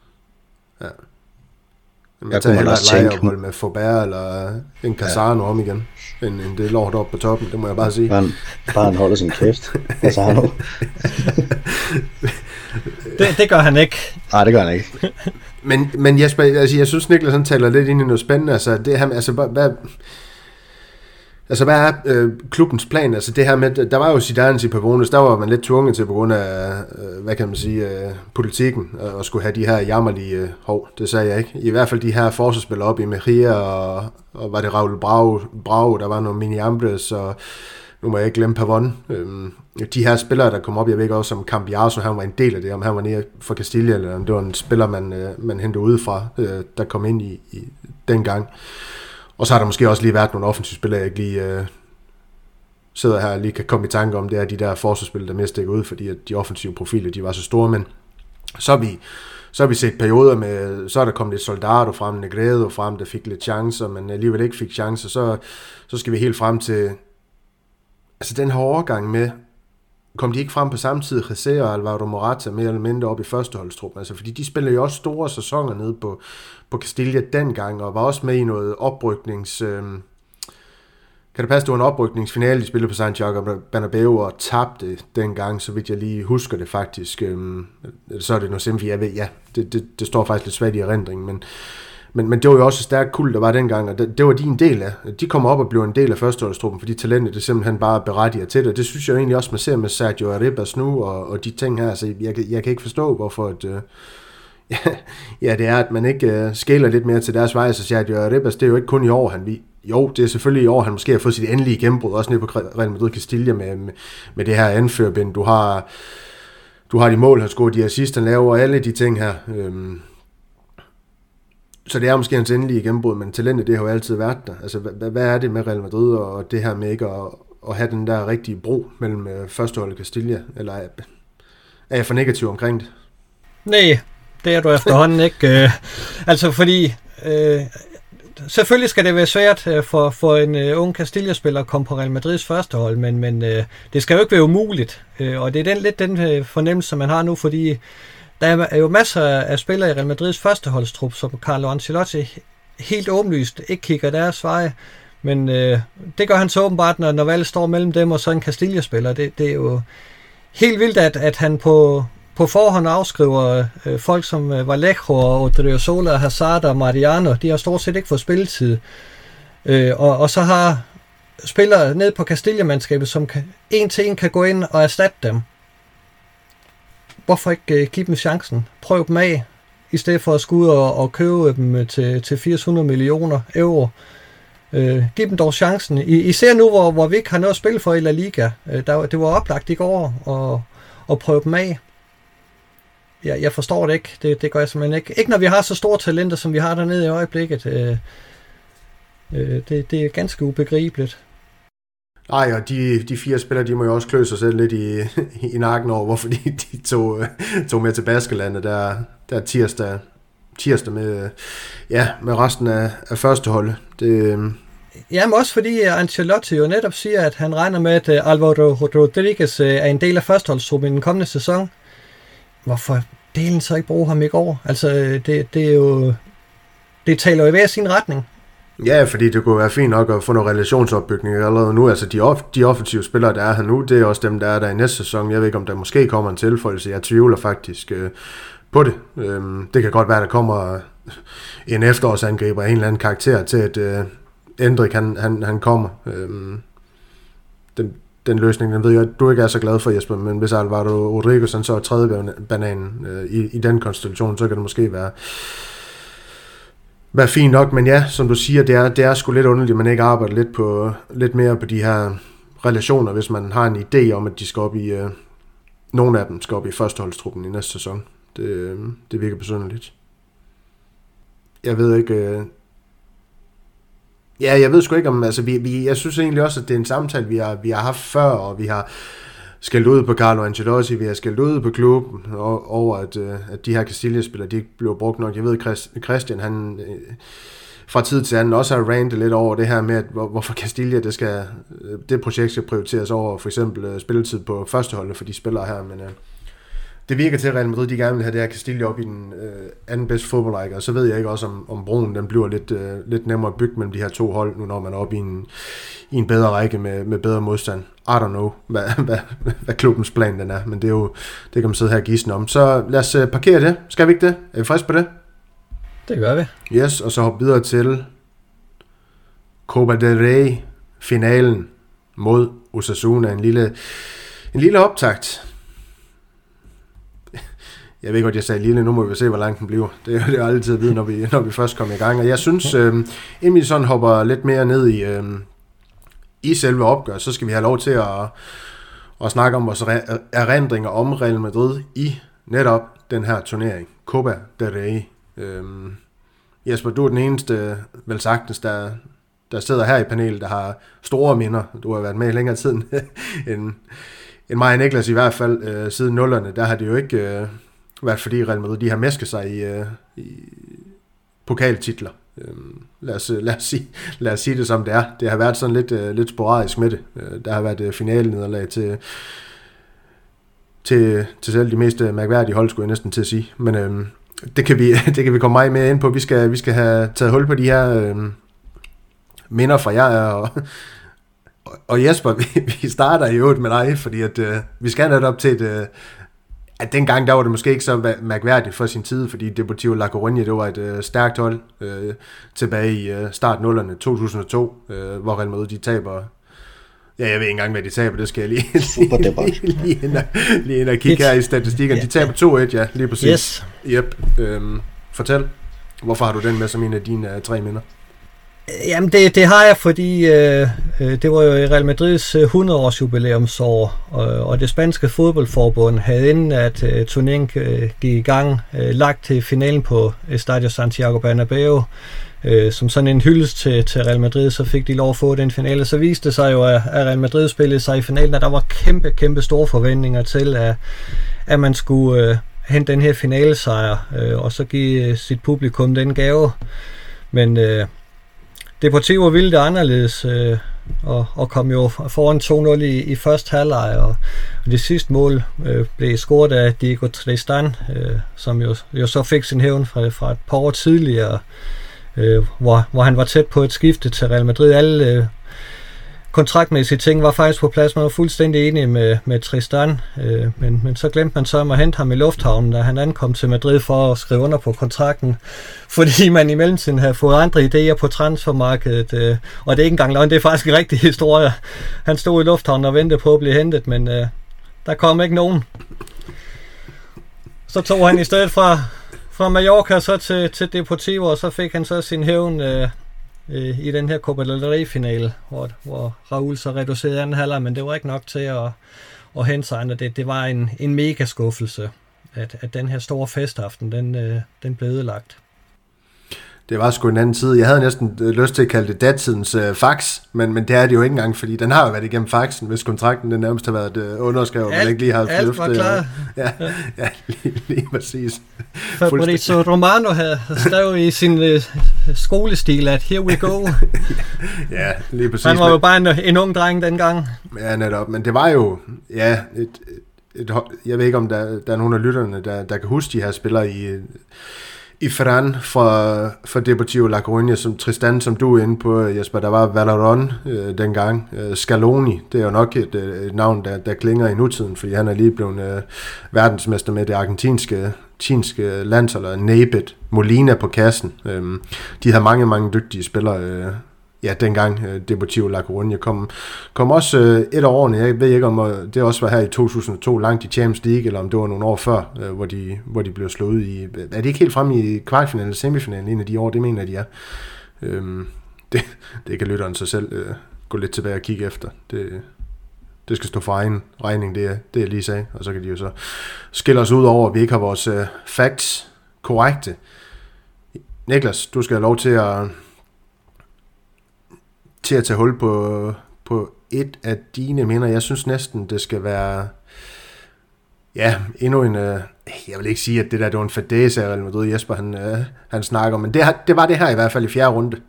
Ja. Men jeg, jeg kunne hellere lejeophold med Faubert eller en Casano ja. om igen, end, end det lort op på toppen, det må jeg bare sige. Bare, bare han holder sin kæft, Casano. det, det gør han ikke. Nej, det gør han ikke. Men, men Jesper, altså, jeg synes Niklas han taler lidt ind i noget spændende. Altså, det her, altså, hvad, altså, hvad er øh, klubbens plan? Altså, det her med, der var jo Zidane på bonus, der var man lidt tvunget til på grund af, øh, hvad kan man sige, øh, politikken, øh, og skulle have de her jammerlige, øh, hov, det sagde jeg ikke, i hvert fald de her forsvarsspillere op i Mejia, og, og var det Raul Brau, Brau der var nogle mini Ambres, og nu må jeg ikke glemme Pavon. Øhm, de her spillere, der kom op, jeg ved ikke også, om Cambiaso, han var en del af det, om han var nede fra Castilla, eller om det var en spiller, man, øh, man hentede udefra, øh, der kom ind i, i den gang. Og så har der måske også lige været nogle offensive spillere, jeg ikke lige øh, sidder her og lige kan komme i tanke om, det er de der forsvarsspillere, der mere stikker ud, fordi at de offensive profiler, de var så store, men så har vi, så har vi set perioder med, så er der kommet lidt Soldado frem, Negredo frem, der fik lidt chancer, men alligevel ikke fik chancer, så, så skal vi helt frem til, altså den her overgang med, kom de ikke frem på samme tid, Jose og Alvaro Morata mere eller mindre op i førsteholdstruppen, altså fordi de spillede jo også store sæsoner nede på, på Castilla dengang, og var også med i noget opryknings... Øh, kan det passe, det var en oprykningsfinale, de spillede på Santiago Bernabeu og tabte dengang, så vidt jeg lige husker det faktisk. Øh, så er det noget simpelthen, jeg ved, ja, det, det, det står faktisk lidt svært i erindringen, men, men, men det var jo også et stærkt kul, der var dengang, og det, det var de en del af. De kommer op og bliver en del af førsteholdstruppen, fordi talentet det simpelthen bare berettiger til det. Det synes jeg egentlig også, man ser med Sergio Arribas nu, og, og de ting her. Så jeg, jeg kan ikke forstå, hvorfor at, øh, ja, ja, det er, at man ikke øh, skæler lidt mere til deres vej. Så Sergio Arribas, det er jo ikke kun i år, han vi. Jo, det er selvfølgelig i år, han måske har fået sit endelige gennembrud, også nede på Real Madrid Castilla med, med, med det her anførbind. Du har, du har de mål, han scorer, de assist, han laver, og alle de ting her. Øh, så det er måske hans endelige gennembrud, men talentet det har jo altid været der. Altså, hvad, hvad er det med Real Madrid og det her med ikke at, at have den der rigtige bro mellem øh, førsteholdet Castilla, eller er, er jeg for negativ omkring det? Nej, det er du efterhånden ikke. Øh, altså fordi, øh, selvfølgelig skal det være svært øh, for, for en uh, ung Castilla-spiller at komme på Real Madrids første hold, men, men uh, det skal jo ikke være umuligt. Uh, og det er den, lidt den uh, fornemmelse, man har nu, fordi der er jo masser af spillere i Real Madrids førsteholdstrup, som Carlo Ancelotti helt åbenlyst ikke kigger deres veje. Men øh, det gør han så åbenbart, når, når valget står mellem dem og så en Castilla-spiller. Det, det er jo helt vildt, at, at han på, på forhånd afskriver øh, folk som øh, Vallejo og Odriozola, Hazard og Mariano, de har stort set ikke fået spilletid. Øh, og, og så har spillere ned på Castilla-mandskabet, som kan, en til en kan gå ind og erstatte dem. Hvorfor ikke øh, give dem chancen? Prøv dem af, i stedet for at skulle ud og, og købe dem øh, til, til 800 millioner euro. Øh, giv dem dog chancen. I, især nu, hvor, hvor vi ikke har noget at spille for i La Liga. Øh, der, det var oplagt i går at, at prøve dem af. Jeg, jeg forstår det ikke. Det, det gør jeg simpelthen ikke. Ikke når vi har så store talenter, som vi har dernede i øjeblikket. Øh, øh, det, det er ganske ubegribeligt. Ej, og de, de fire spillere, de må jo også klø sig selv lidt i, i nakken over, hvorfor de, de tog, øh, tog med til Baskelandet der, der tirsdag, tirsdag med, øh, ja, med resten af, af første hold. Det, øh, Jamen også fordi Ancelotti jo netop siger, at han regner med, at Alvaro Rodriguez er en del af førsteholdsgruppen i den kommende sæson. Hvorfor delen så ikke bruge ham i går? Altså, det, det er jo... Det taler jo i hver sin retning. Ja, fordi det kunne være fint nok at få noget relationsopbygning allerede nu. Altså de, off- de offensive spillere, der er her nu, det er også dem, der er der i næste sæson. Jeg ved ikke, om der måske kommer en tilføjelse. Jeg tvivler faktisk øh, på det. Øhm, det kan godt være, der kommer en efterårsangriber af en eller anden karakter til, at øh, Endrik han, han, han kommer. Øhm, den, den løsning, den ved jeg, du ikke er så glad for, Jesper, men hvis Alvaro Rodriguez han så er tredje bananen øh, i, i den konstellation, så kan det måske være være fint nok, men ja, som du siger, det er, det er sgu lidt underligt, at man ikke arbejder lidt, på, lidt mere på de her relationer, hvis man har en idé om, at de skal op i, øh, nogle af dem skal op i førsteholdstruppen i næste sæson. Det, øh, det virker besynderligt. Jeg ved ikke... Øh, ja, jeg ved sgu ikke om... Altså, vi, vi, jeg synes egentlig også, at det er en samtale, vi har, vi har haft før, og vi har skældt ud på Carlo Ancelotti, vi har skældt ud på klubben over, at, øh, at de her Castilla-spillere, de ikke blev brugt nok. Jeg ved, Christian, han øh, fra tid til anden også har rantet lidt over det her med, at hvorfor Castilla, det, skal, øh, det projekt skal prioriteres over for eksempel spilletid på førsteholdet for de spillere her, men det virker til, at Real Madrid de gerne vil have det her Castilla op i den øh, anden bedste fodboldrække, og så ved jeg ikke også, om, om broen den bliver lidt, øh, lidt nemmere at bygge mellem de her to hold, nu når man er oppe i en, i en bedre række med, med bedre modstand. I don't know, hvad, hvad, hvad klubbens plan den er, men det er jo, det kan man sidde her og gisne om. Så lad os øh, parkere det. Skal vi ikke det? Er vi friske på det? Det gør vi. Yes, og så hoppe videre til Copa del Rey finalen mod Osasuna. En lille, en lille optakt jeg ved godt, jeg sagde lille, nu må vi se, hvor langt den bliver. Det er jo altid at vide, når vi, når vi først kommer i gang. Og jeg synes, øh, inden vi sådan hopper lidt mere ned i, øh, i selve opgøret, så skal vi have lov til at, at snakke om vores erindringer om Real Madrid i netop den her turnering. Copa del Rey. Øh, Jesper, du er den eneste, vel sagtens, der, der sidder her i panelet, der har store minder. Du har været med i længere tid end, end mig og Niklas i hvert fald. Øh, siden nullerne, der har det jo ikke... Øh, været fordi Real Madrid de har mæsket sig i, øh, i pokaltitler. Øh, lad, os, lad, os sige, lad os sige det som det er. Det har været sådan lidt, øh, lidt sporadisk med det. Øh, der har været øh, finalenederlag til, til, til selv de mest øh, mærkværdige hold, skulle jeg næsten til at sige. Men øh, det, kan vi, det kan vi komme meget mere ind på. Vi skal, vi skal have taget hul på de her øh, minder fra jer, og, og Jesper, vi, vi starter i øvrigt med dig, fordi at, øh, vi skal netop til et, øh, at dengang der var det måske ikke så mærkværdigt for sin tid, fordi Deportivo La Coruña, det var et øh, stærkt hold øh, tilbage i øh, start 0'erne 2002, øh, hvor Real Madrid de taber Ja, jeg ved ikke engang, hvad de taber, det skal jeg lige, lige, lige, lige, ind, og, lige ind og kigge her i statistikkerne. De taber 2-1, ja, lige præcis. Yes. Yep. Øhm, fortæl, hvorfor har du den med som en af dine uh, tre minder? Jamen det, det har jeg, fordi øh, øh det var jo i Real Madrids øh, 100-års jubilæumsår, og, øh, og det spanske fodboldforbund havde inden at øh, turneringen øh, gik i gang, øh, lagt til finalen på Estadio Santiago Bernabeu, øh, som sådan en hyldest til, til Real Madrid, så fik de lov at få den finale. Så viste det sig jo, at, at Real Madrid spillede sig i finalen, og der var kæmpe, kæmpe store forventninger til, at, at man skulle øh, hente den her finalesejr, øh, og så give sit publikum den gave. Men øh, Deportivo ville det anderledes, øh, og, og kom jo foran 2-0 i, i første halvleg, og, og det sidste mål øh, blev scoret af Diego Tristan, øh, som jo, jo så fik sin hævn fra, fra et par år tidligere, øh, hvor, hvor han var tæt på et skifte til Real Madrid. Alle, øh, kontraktmæssige ting var faktisk på plads. Man var fuldstændig enig med, med Tristan, øh, men, men så glemte man så at hente ham i lufthavnen, da han ankom til Madrid for at skrive under på kontrakten, fordi man i mellemtiden havde fået andre idéer på transfermarkedet, øh, og det er ikke engang løgn, det er faktisk en rigtig historie. Han stod i lufthavnen og ventede på at blive hentet, men øh, der kom ikke nogen. Så tog han i stedet fra, fra Mallorca så til, til Deportivo, og så fik han så sin hævn øh, øh, i den her Copa del Rey-finale, hvor, hvor Raul så reducerede anden halvleg, men det var ikke nok til at, at hente sig andre. Det, det var en, en mega skuffelse, at, at den her store festaften, den, øh, den blev ødelagt det var sgu en anden tid. Jeg havde næsten øh, lyst til at kalde det datidens øh, fax, men, men det er det jo ikke engang, fordi den har jo været igennem faxen, hvis kontrakten den nærmest har været øh, underskrevet, alt, ikke lige har alt var klar. Og, ja, ja, lige, lige præcis. Fabrizio Romano havde skrevet i sin øh, skolestil, at here we go. ja, lige præcis. Han var jo bare en, en ung dreng dengang. Ja, netop. Men det var jo, ja, et, et, et jeg ved ikke, om der, der er nogen af lytterne, der, der kan huske de her spillere i i fra, fra Deportivo La Coruña, som Tristan, som du er inde på, øh, Jesper, der var Valeron øh, dengang. Øh, Scaloni, det er jo nok et, øh, et navn, der, der klinger i nutiden, fordi han er lige blevet øh, verdensmester med det argentinske, argentinske landshold, og Nabet, Molina på kassen. Øh, de havde mange, mange dygtige spillere øh, ja, dengang uh, Deportivo La Coruña kom, kom også uh, et af årene, jeg ved ikke om uh, det også var her i 2002, langt i Champions League, eller om det var nogle år før, uh, hvor, de, hvor de blev slået i, er det ikke helt frem i kvartfinalen eller semifinalen en af de år, det mener de er. Um, det, det kan lytteren sig selv uh, gå lidt tilbage og kigge efter. Det, det skal stå for egen regning, det, det jeg lige sagde, og så kan de jo så skille os ud over, at vi ikke har vores uh, facts korrekte. Niklas, du skal have lov til at til at tage hul på, på et af dine minder. Jeg synes næsten, det skal være ja, endnu en, øh, jeg vil ikke sige, at det der det var en fadese af Real Madrid, Jesper han, øh, han snakker om, men det, det var det her i hvert fald i fjerde runde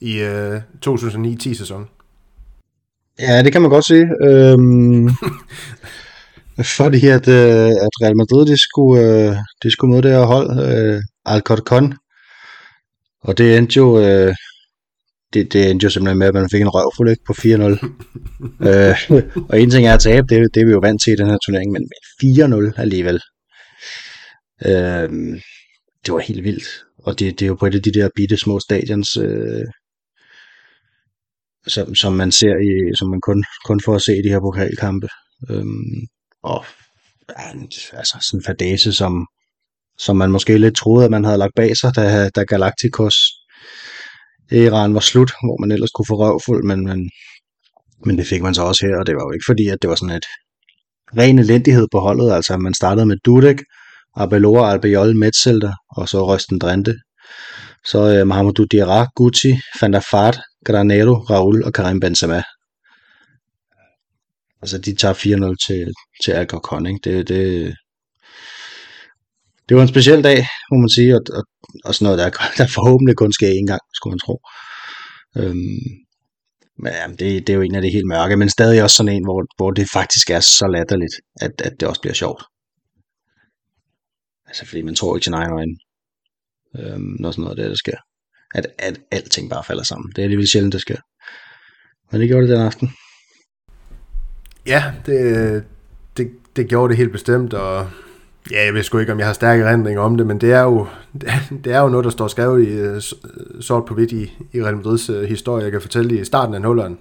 i øh, 2009-10 sæson. Ja, det kan man godt sige. Øhm, fordi at, øh, at Real Madrid, de skulle, øh, de skulle møde det her hold, øh, Alcorcon, og det endte jo øh, det, det endte jo simpelthen med, at man fik en røvfuld ikke, på 4-0. øh, og en ting er at tabe, det, det er vi jo vant til i den her turnering, men 4-0 alligevel. Øh, det var helt vildt. Og det, det er jo på et af de der bitte små stadions, øh, som, som man ser i, som man kun, kun får at se i de her pokalkampe. Øh, og altså sådan en fadese, som, som man måske lidt troede, at man havde lagt bag sig, da, da Galacticos Iran var slut, hvor man ellers kunne få røvfuld, men, men, men det fik man så også her, og det var jo ikke fordi, at det var sådan et ren elendighed på holdet, altså man startede med Dudek, Abelora, Albiol, Metzelder, og så Røsten Drente. Så øh, Mahamadou Diarra, Gucci, Van der Fart, Granero, Raul og Karim Benzema. Altså de tager 4-0 til, til Alcorcon, ikke? Det, det, det var en speciel dag, må man sige, og, og, og sådan noget, der, der forhåbentlig kun sker en gang, skulle man tro. Øhm, men jamen, det, det er jo en af de helt mørke, men stadig også sådan en, hvor, hvor det faktisk er så latterligt, at, at det også bliver sjovt. Altså, fordi man tror ikke sin egen øjne, øhm, når sådan noget der, der sker. At, at alting bare falder sammen. Det er alligevel sjældent, det sker. Men det gjorde det den aften. Ja, det, det, det gjorde det helt bestemt, og Ja, jeg ved sgu ikke, om jeg har stærke erindringer om det, men det er jo, det er jo noget, der står skrevet i øh, øh, sort på hvidt i, i Real Madrids øh, historie. Jeg kan fortælle i starten af nulleren,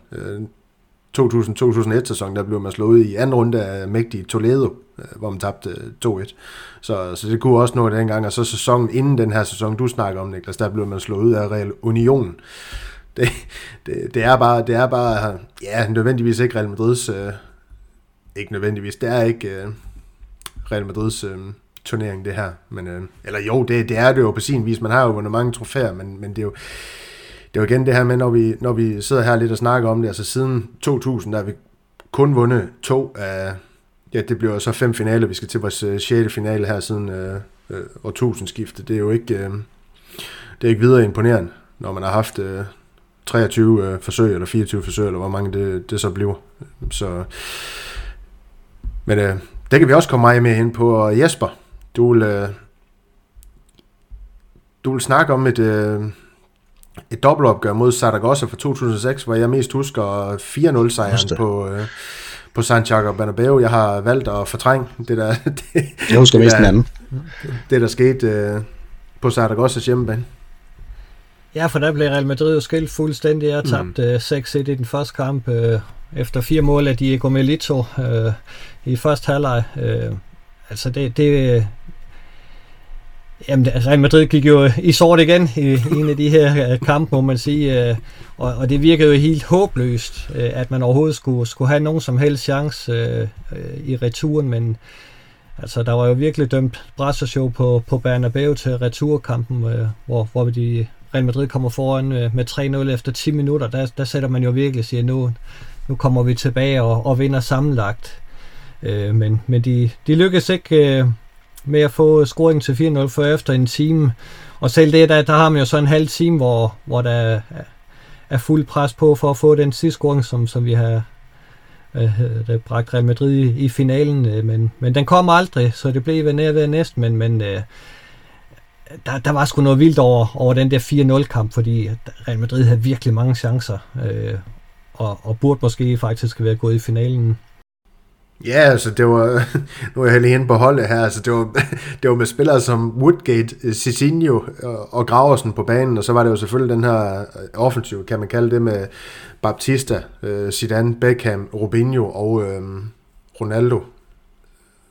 2000-2001 sæson, der blev man slået i anden runde af mægtige Toledo, hvor man tabte 2-1. Så, så det kunne også nå dengang, og så sæsonen inden den her sæson, du snakker om, Niklas, der blev man slået af Real Union. Det, det, det, er bare, det er bare, ja, nødvendigvis ikke Real Madrids, øh, ikke nødvendigvis, det er ikke... øh, Real Madrids øh, turnering, det her. Men, øh, eller jo, det, det er det jo på sin vis. Man har jo vundet mange trofæer, men, men det er jo det er jo igen det her med, når vi, når vi sidder her lidt og snakker om det, altså siden 2000, der har vi kun vundet to af, ja, det bliver så fem finaler, vi skal til vores øh, 6. finale her siden øh, øh, årtusindskiftet. Det er jo ikke, øh, det er ikke videre imponerende, når man har haft øh, 23 øh, forsøg, eller 24 forsøg, eller hvor mange det, det så bliver. Så, men øh, det kan vi også komme meget mere ind på. Og Jesper, du vil, øh, du vil snakke om et, øh, et dobbeltopgør mod Zaragoza fra 2006, hvor jeg mest husker 4-0 sejren på, øh, på Santiago Bernabeu. Jeg har valgt at fortrænge det der... Det, jeg husker mest den anden. Det, der skete øh, på Zaragozas hjemmebane. Ja, for der blev Real Madrid jo skilt fuldstændig. Jeg tabte mm. 6-1 i den første kamp, øh, efter fire mål af Diego Melito øh, i første halvleg. Øh, altså det, det, Jamen, altså Real Madrid gik jo i sort igen i, en af de her øh, kampe, må man sige, øh, og, og det virkede jo helt håbløst, øh, at man overhovedet skulle, skulle have nogen som helst chance i returen, men altså, der var jo virkelig dømt brasseshow på, på Bernabeu til returkampen, hvor, hvor de Real Madrid kommer foran med 3-0 efter 10 minutter, der, der sætter man jo virkelig siger, nu, nu kommer vi tilbage og, og vinder sammenlagt. Øh, men men de, de lykkedes ikke øh, med at få scoringen til 4-0 før efter en time. Og selv det, der, der har man jo så en halv time, hvor, hvor der er fuld pres på for at få den sidste scoring, som, som vi har der bragt Real Madrid i, i finalen. Øh, men, men den kom aldrig, så det blev ved nær ved næsten, men, men øh, der, der var sgu noget vildt over, over den der 4-0-kamp, fordi Real Madrid havde virkelig mange chancer, øh, og, og burde måske faktisk være gået i finalen. Ja, altså det var, nu er jeg lige inde på holdet her, altså det var, det var med spillere som Woodgate, Cicinho øh, og Graversen på banen, og så var det jo selvfølgelig den her øh, offensiv, kan man kalde det, med Baptista, øh, Zidane, Beckham, Robinho og øh, Ronaldo.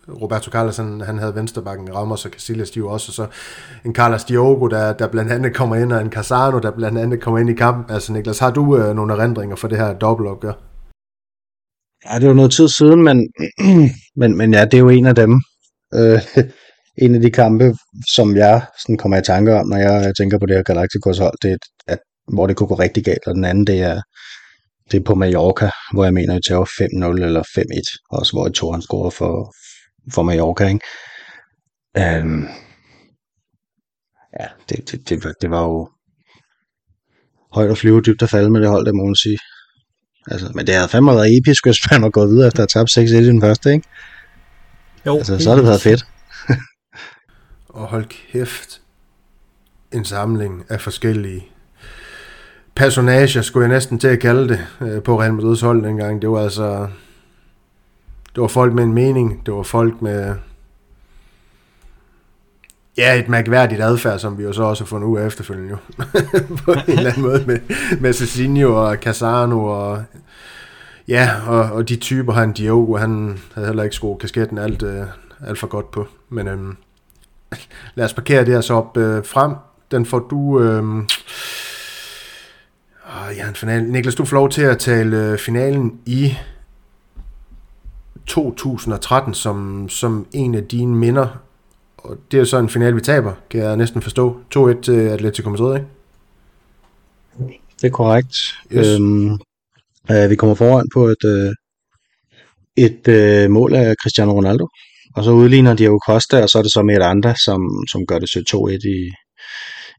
Roberto Carlos, han, han havde venstrebakken, Ramos og Casillas, de også, og så en Carlos Diogo, der, der blandt andet kommer ind, og en Casano, der blandt andet kommer ind i kampen. Altså Niklas, har du øh, nogle erindringer for det her dobbeltopgør? Ja, det var noget tid siden, men, men, men ja, det er jo en af dem. Øh, en af de kampe, som jeg sådan kommer i tanke om, når jeg tænker på det her Galacticos hold, det er, at, hvor det kunne gå rigtig galt, og den anden, det er, det er på Mallorca, hvor jeg mener, at tager 5-0 eller 5-1, også hvor Toren scorer for, for Mallorca, ikke? Um, ja, det, det, det, det var jo højt at flyve, dybt at falde med det hold, det må man sige. Altså, men det havde fandme været episk, hvis man var gået videre efter at tabt 6-1 i den første, ikke? Jo. Altså, så har det været fedt. og hold kæft, en samling af forskellige personager, skulle jeg næsten til at kalde det, øh, på Real Madrid's hold dengang. Det var altså... Det var folk med en mening, det var folk med Ja, et mærkværdigt adfærd, som vi jo så også har fundet ud af efterfølgende jo. på en eller anden måde med, med Cecilio og Casano og ja, og, og de typer, han Diogo, han havde heller ikke skruet kasketten alt, øh, alt for godt på. Men øhm, lad os parkere det her så op øh, frem. Den får du... Øh, ja, en final. Niklas, du får lov til at tale øh, finalen i 2013 som, som en af dine minder og det er så en finale, vi taber, kan jeg næsten forstå. 2-1 til Atletico Madrid, ikke? Det er korrekt. Yes. Øhm, øh, vi kommer foran på et, øh, et øh, mål af Cristiano Ronaldo, og så udligner Diego Costa, og så er det så med et andet, som, som gør det til 2-1 i,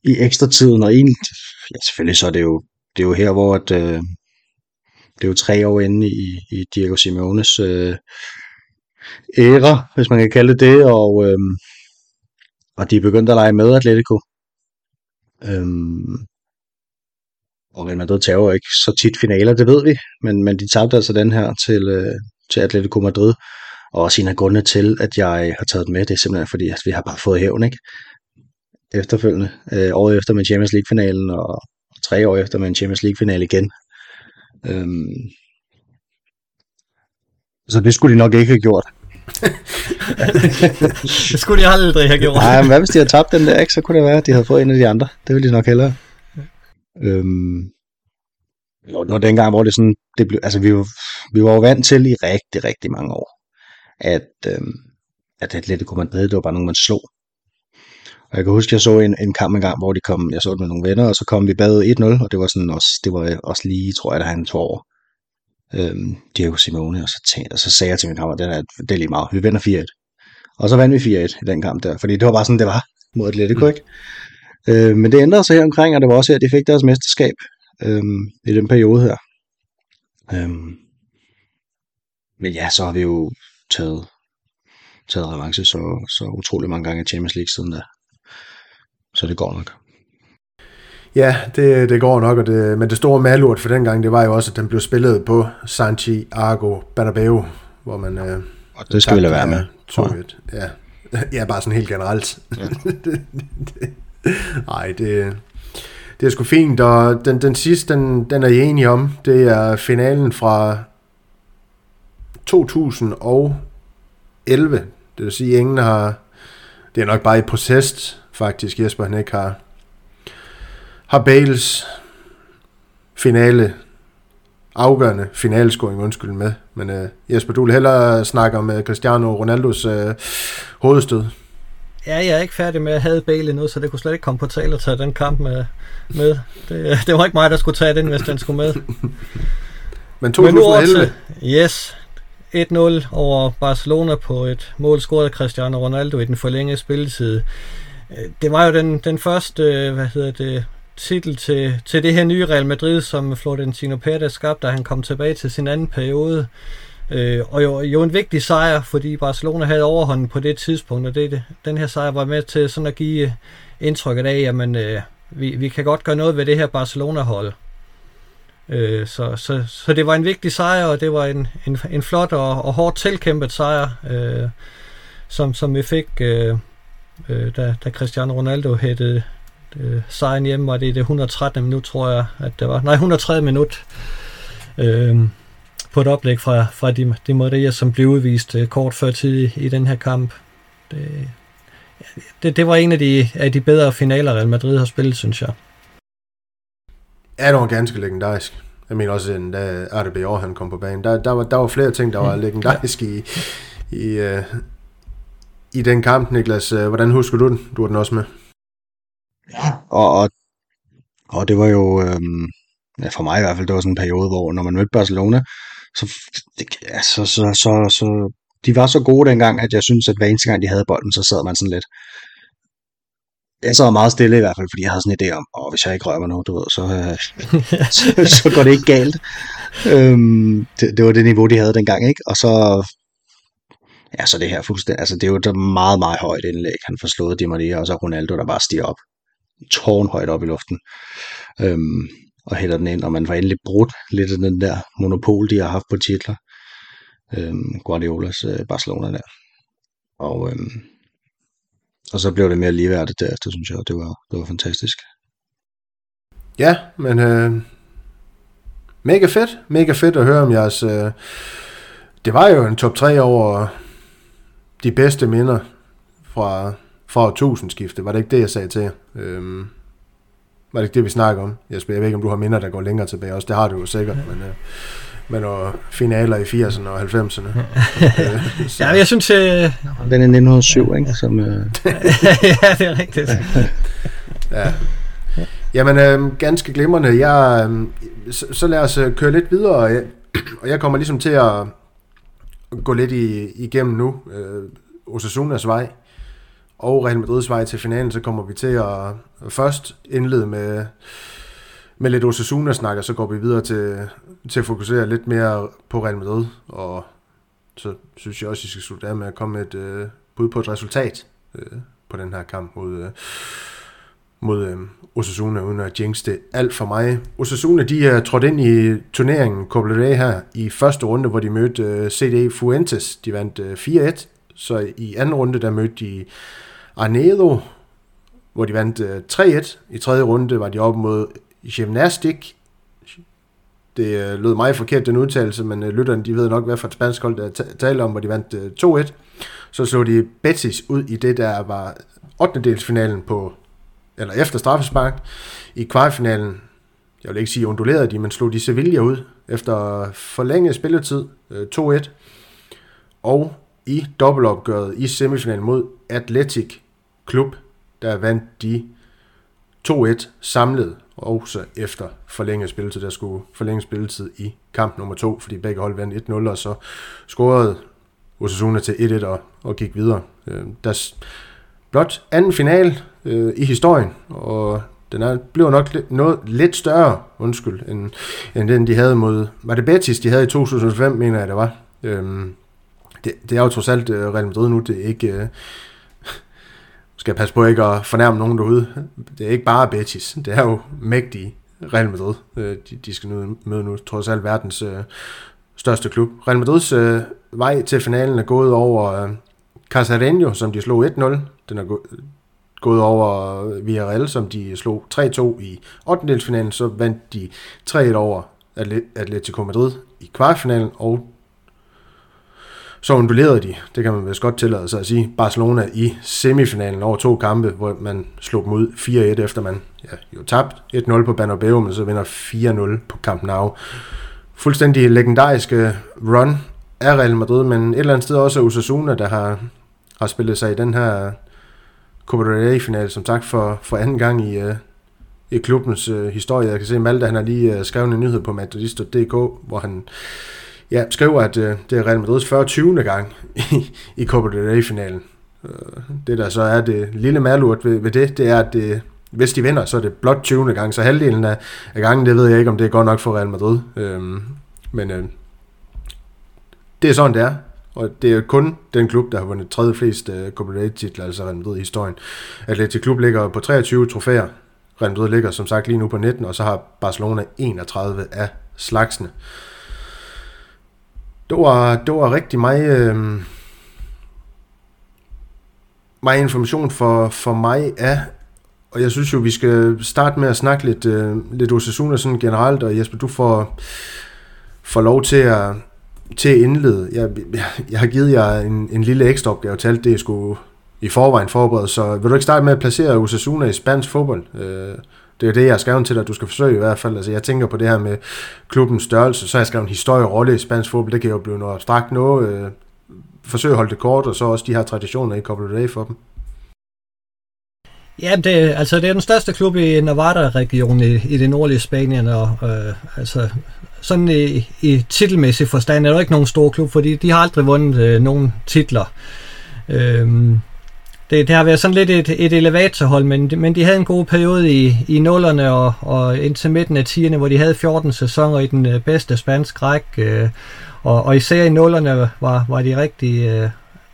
i ekstra tiden, og egentlig, ja selvfølgelig så er det jo, det er jo her, hvor at, øh, det er jo tre år inde i, i Diego Simeones øh, æra, hvis man kan kalde det det, og øh, og de er begyndt at lege med Atletico. Øh, og Real Madrid tager ikke så tit finaler, det ved vi, men, men de tabte altså den her til, øh, til Atletico Madrid. Og også en af grundene til, at jeg har taget den med, det er simpelthen fordi, at vi har bare fået hævn, ikke? Efterfølgende. Øh, året efter med Champions League-finalen, og tre år efter med en Champions League-finale igen. Øhm, så det skulle de nok ikke have gjort det skulle de aldrig have gjort. Nej, men hvad hvis de havde tabt den der, ikke? så kunne det være, at de havde fået en af de andre. Det ville de nok hellere. Øhm, jo, det var dengang, hvor det sådan, det blev, altså vi var, vi var jo vant til i rigtig, rigtig mange år, at, øhm, at Atletico Madrid, det var bare nogen, man slog. Og jeg kan huske, jeg så en, en kamp en gang, hvor de kom, jeg så det med nogle venner, og så kom vi bag 1-0, og det var sådan også, det var også lige, tror jeg, der han to år øhm, Diego Simone, og så, tænkte, og så sagde jeg til min kammer, det er, det er lige meget, vi vinder 4-1. Og så vandt vi 4-1 i den kamp der, fordi det var bare sådan, det var mod Atletico, mm. ikke? Øh, men det ændrede sig her omkring, og det var også her, de fik deres mesterskab øhm, i den periode her. Øhm, men ja, så har vi jo taget, taget revanche så, så utrolig mange gange i Champions League siden da. Så det går nok. Ja, det, det går nok, og det, men det store malurt for den gang, det var jo også, at den blev spillet på Santiago Bernabeu, hvor man... Øh, og det skal vi lade være med. Et. Ja. ja, bare sådan helt generelt. Ja. Nej, det, det er sgu fint, og den, den sidste, den, den er jeg enig om. Det er finalen fra 2011. Det vil sige, at ingen har... Det er nok bare i proces, faktisk, Jesper han ikke har, har Bales finale, afgørende finalescoring, undskyld med. Men uh, Jesper, du vil hellere snakke om uh, Cristiano Ronaldos uh, hovedstød. Ja, jeg er ikke færdig med at have Bale nu, så det kunne slet ikke komme på tale at tage den kamp med. med. Det, det var ikke mig, der skulle tage den, hvis den skulle med. Men 2011? Men yes, 1-0 over Barcelona på et mål scoret af Cristiano Ronaldo i den forlængede spilletid. Øh, det var jo den, den første, øh, hvad hedder det, titel til, til det her nye Real Madrid, som Florentino Pérez skabte, da han kom tilbage til sin anden periode. Øh, og jo, jo en vigtig sejr, fordi Barcelona havde overhånden på det tidspunkt, og det, det, den her sejr var med til sådan at give øh, indtrykket af, at man, øh, vi, vi kan godt gøre noget ved det her Barcelona-hold. Øh, så, så, så det var en vigtig sejr, og det var en, en, en flot og, og hårdt tilkæmpet sejr, øh, som, som vi fik, øh, øh, da, da Cristiano Ronaldo hættede øh, sejren hjemme, var det i det 113. minut, tror jeg, at det var. Nej, 103 minut. Øh, på et oplæg fra, fra de, de Maria, som blev udvist øh, kort før tid i, i den her kamp. Det, det, det var en af de, af de bedre finaler, Real Madrid har spillet, synes jeg. Ja, det var ganske legendarisk. Jeg mener også, da RDB han kom på banen. Der, der, var, der var flere ting, der var legendarisk ja. i, i, uh, i den kamp, Niklas. Hvordan husker du den? Du var den også med. Ja, og, og, og det var jo, øhm, ja, for mig i hvert fald, det var sådan en periode, hvor når man mødte Barcelona, så, det, ja, så, så, så, så, de var så gode dengang, at jeg synes, at hver eneste gang de havde bolden, så sad man sådan lidt, jeg sad meget stille i hvert fald, fordi jeg havde sådan en idé om, åh, hvis jeg ikke rører mig nu, du ved, så, øh, så, så går det ikke galt. Øhm, det, det, var det niveau, de havde dengang, ikke? Og så, ja, så det her fuldstændig, altså det er jo et meget, meget højt indlæg. Han får slået Di Maria, og så Ronaldo, der bare stiger op, tårnhøjt op i luften. Øhm, og hælder den ind, og man får endelig brudt lidt af den der monopol, de har haft på titler. Øhm, Guardiolas øh, Barcelona der. Og, øhm, og så blev det mere ligeværdigt derefter, synes jeg, og det var, det var fantastisk. Ja, men øh, mega fedt, mega fedt at høre om jeres... Øh, det var jo en top 3 over de bedste minder fra, fra tusindskifte. Var det ikke det, jeg sagde til jer? Øh, var det ikke det, vi snakker om? Jesper, jeg ved ikke, om du har minder, der går længere tilbage også. Det har du jo sikkert, men... Øh, men og finaler i 80'erne og 90'erne. øh, ja, jeg synes... Øh... Den er 1907, ikke? Som, øh... ja, det er rigtigt. ja. Jamen, øh, ganske glimrende. Jeg, øh, så, så lad os øh, køre lidt videre, og jeg, og jeg kommer ligesom til at gå lidt i, igennem nu. Øh, Osasunas vej og Real Madrids vej til finalen, så kommer vi til at først indlede med, med lidt Osasuna-snak, og så går vi videre til, til at fokusere lidt mere på Real Madrid, og så synes jeg også, at I skal slutte af med at komme med et øh, bud på et resultat øh, på den her kamp mod, øh, mod øh, Osasuna, uden at jinx det alt for mig. Osasuna, de er trådt ind i turneringen Copa her i første runde, hvor de mødte øh, CD Fuentes. De vandt øh, 4-1, så i anden runde, der mødte de Arnedo, hvor de vandt øh, 3-1. I tredje runde var de op mod Gymnastik. Det øh, lød meget forkert, den udtalelse, men øh, lytterne de ved nok, hvad for et spansk hold, der taler om, hvor de vandt øh, 2-1. Så slog de Betis ud i det, der var 8. delsfinalen på, eller efter straffespark. I kvartfinalen, jeg vil ikke sige undulerede de, men slog de Sevilla ud efter forlænget spilletid øh, 2-1. Og i dobbeltopgøret i semifinalen mod Atletic Klub, der vandt de 2-1 samlet, også efter forlænget spilletid. Der skulle forlænge spilletid i kamp nummer 2, fordi begge hold vandt 1-0, og så scorede Osasuna til 1-1 og, og gik videre. Øh, der blot anden final øh, i historien, og den er, blev nok lidt, noget lidt større, undskyld, end, end den de havde mod, var det Betis, de havde i 2005, mener jeg det var. Øhm, det, det er jo trods alt øh, Real Madrid nu, det er ikke, Øh, skal jeg passe på ikke at fornærme nogen derude. Det er ikke bare Betis, det er jo mægtige Real Madrid, øh, de, de skal nu møde nu, trods alt verdens øh, største klub. Real Madrids øh, vej til finalen er gået over øh, Casareño, som de slog 1-0. Den er gået over Villarreal, som de slog 3-2 i 8. Så vandt de 3-1 over Atletico Madrid i kvartfinalen, og så undulerede de, det kan man vist godt tillade sig at sige, Barcelona i semifinalen over to kampe, hvor man slog dem ud 4-1, efter man ja, jo tabt 1-0 på Bernabeu, men så vinder 4-0 på Camp Nou. Fuldstændig legendariske run af Real Madrid, men et eller andet sted også Osasuna, der har, har spillet sig i den her Copa del Rey-finale, som sagt for, for anden gang i, uh, i klubbens uh, historie. Jeg kan se, Malte han har lige uh, skrevet en nyhed på madridist.dk, hvor han ja, skriver, at uh, det er Real Madrids 40. 20. gang i, i Copa del Rey-finalen. Uh, det der så er det lille malurt ved, ved det, det er, at det, hvis de vinder, så er det blot 20. gang, så halvdelen af, af gangen, det ved jeg ikke, om det er godt nok for Real Madrid. Uh, men uh, det er sådan, det er. Og det er kun den klub, der har vundet tredje flest uh, Copa del titler, altså Real Madrid i historien. Atletic Klub ligger på 23 trofæer. Real Madrid ligger som sagt lige nu på 19, og så har Barcelona 31 af slagsene. Det var, det var rigtig meget, øh, meget information for, for mig af, og jeg synes jo, vi skal starte med at snakke lidt, øh, lidt Osasuna sådan generelt, og Jesper, du får, får lov til at, til at indlede. Jeg, jeg har givet jer en, en lille ekstra opgave til alt det, jeg skulle i forvejen forberede, så vil du ikke starte med at placere Osasuna i spansk fodbold? Øh, det er det, jeg har skrevet til dig, du skal forsøge i hvert fald. Altså, jeg tænker på det her med klubbens størrelse, så har jeg skrevet en historie rolle i spansk fodbold, det kan jo blive noget abstrakt noget. Øh, forsøg at holde det kort, og så også de her traditioner i Copa del Rey for dem. Ja, det, altså, det er den største klub i Navarra-regionen i, i det nordlige Spanien, og øh, altså, sådan i, i titelmæssig forstand er der ikke nogen stor klub, fordi de har aldrig vundet øh, nogen titler. Øhm, det, det har været sådan lidt et, et elevatorhold, men, men de havde en god periode i, i nullerne og, og indtil midten af 10'erne, hvor de havde 14 sæsoner i den øh, bedste spansk række. Øh, og, og især i nullerne var, var de rigtig, øh,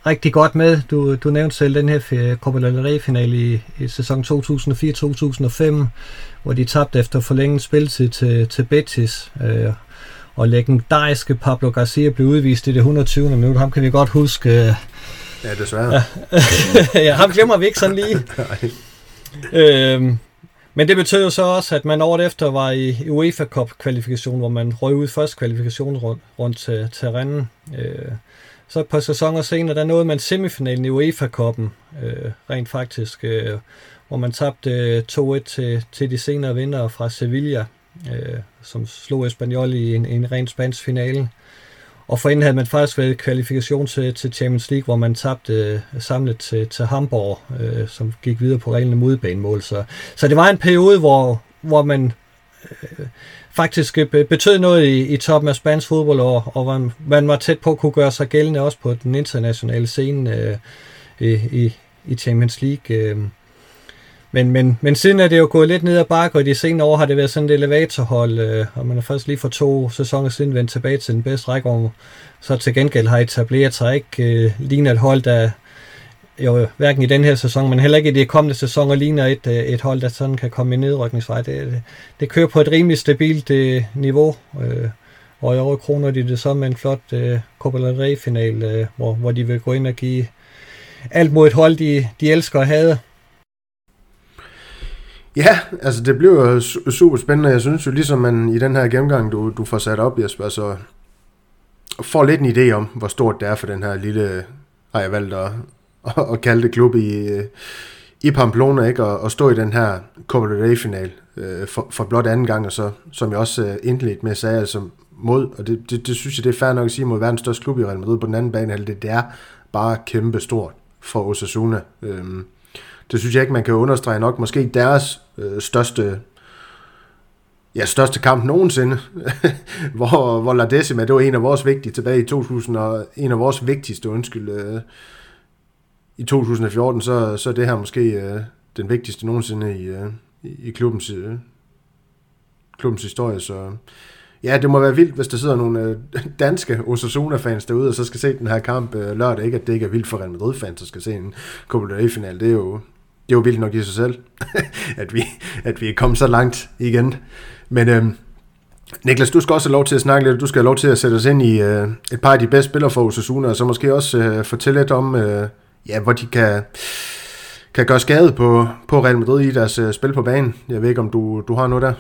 rigtig godt med. Du, du nævnte selv den her Copa del Rey-finale i, i sæson 2004-2005, hvor de tabte efter forlænget spilletid til, til Betis. Øh, og legendariske Pablo Garcia blev udvist i det 120. minut. Ham kan vi godt huske. Øh, Ja, desværre. ja, ham glemmer vi ikke sådan lige. øhm, men det betød jo så også, at man året efter var i UEFA Cup kvalifikation, hvor man røg ud først kvalifikation rundt, rundt til, til Rennen. Øh, så et par sæsoner senere, der nåede man semifinalen i UEFA Cup'en, øh, rent faktisk, øh, hvor man tabte øh, 2-1 til, til de senere vinder fra Sevilla, øh, som slog Espanyol i en, en ren spansk finale. Og forinden havde man faktisk været kvalifikation til, til Champions League, hvor man tabte øh, samlet til, til Hamburg, øh, som gik videre på reglene modbanemål. Så, så det var en periode, hvor, hvor man øh, faktisk øh, betød noget i, i toppen af spansk fodbold, og, og man, man var tæt på at kunne gøre sig gældende også på den internationale scene øh, i, i Champions League. Øh. Men, men, men siden er det jo gået lidt ned ad bakke, og de senere år har det været sådan et elevatorhold, øh, og man har først lige for to sæsoner siden vendt tilbage til den bedste række, og så til gengæld har etableret sig ikke øh, ligner et hold, der jo øh, hverken i den her sæson, men heller ikke i de kommende sæsoner ligner et, øh, et hold, der sådan kan komme i nedrykningsvej. Det, det, det kører på et rimelig stabilt øh, niveau, øh, og i år kroner de det så med en flot øh, Copa del Rey-final, øh, hvor, hvor de vil gå ind og give alt mod et hold, de, de elsker at have. Ja, altså det bliver jo super spændende. Jeg synes jo ligesom man i den her gennemgang, du, du får sat op, Jesper, så får lidt en idé om, hvor stort det er for den her lille, har jeg valgt at, at kalde det klub i, i Pamplona, ikke? Og, og stå i den her Copa del Rey-final øh, for, for blot anden gang, og så, som jeg også øh, indledt med sagde altså mod, og det, det, det, synes jeg, det er fair nok at sige, mod verdens største klub i Real Madrid på den anden bane, det, det er bare kæmpe stort for Osasuna. Øh, det synes jeg ikke, man kan understrege nok. Måske deres øh, største ja, største kamp nogensinde, hvor, hvor La Decima, det var en af vores vigtige tilbage i 2000, og en af vores vigtigste, undskyld, øh, i 2014, så, så er det her måske øh, den vigtigste nogensinde i, øh, i klubbens, øh, klubbens historie, så Ja, det må være vildt, hvis der sidder nogle øh, danske Osasuna-fans derude, og så skal se den her kamp øh, lørdag. Ikke at det ikke er vildt for Real Madrid-fans, der skal se en Copa del Rey-final. Det er jo, det er jo vildt nok i sig selv, at, vi, at vi er kommet så langt igen. Men øh, Niklas, du skal også have lov til at snakke lidt. Du skal have lov til at sætte os ind i øh, et par af de bedste spillere for Osasuna, og så måske også øh, fortælle lidt om, øh, ja, hvor de kan, kan gøre skade på, på Real Madrid i deres øh, spil på banen. Jeg ved ikke, om du, du har noget der?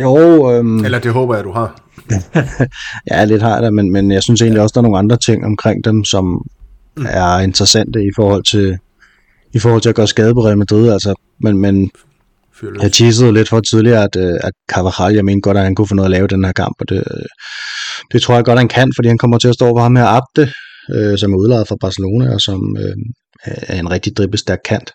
Jo, øhm... Eller det håber jeg, du har. ja, lidt har jeg men, men jeg synes egentlig også, der er nogle andre ting omkring dem, som mm. er interessante i forhold til i forhold til at gøre skade på Real Madrid. Altså, men, men jeg teasede lidt for tidligere, at, øh, at Carvajal, jeg mener godt, at han kunne få noget at lave den her kamp, og det, det tror jeg godt, han kan, fordi han kommer til at stå over ham her Abde, øh, som er udlejet fra Barcelona, og som øh, er en rigtig dribbestærk kant.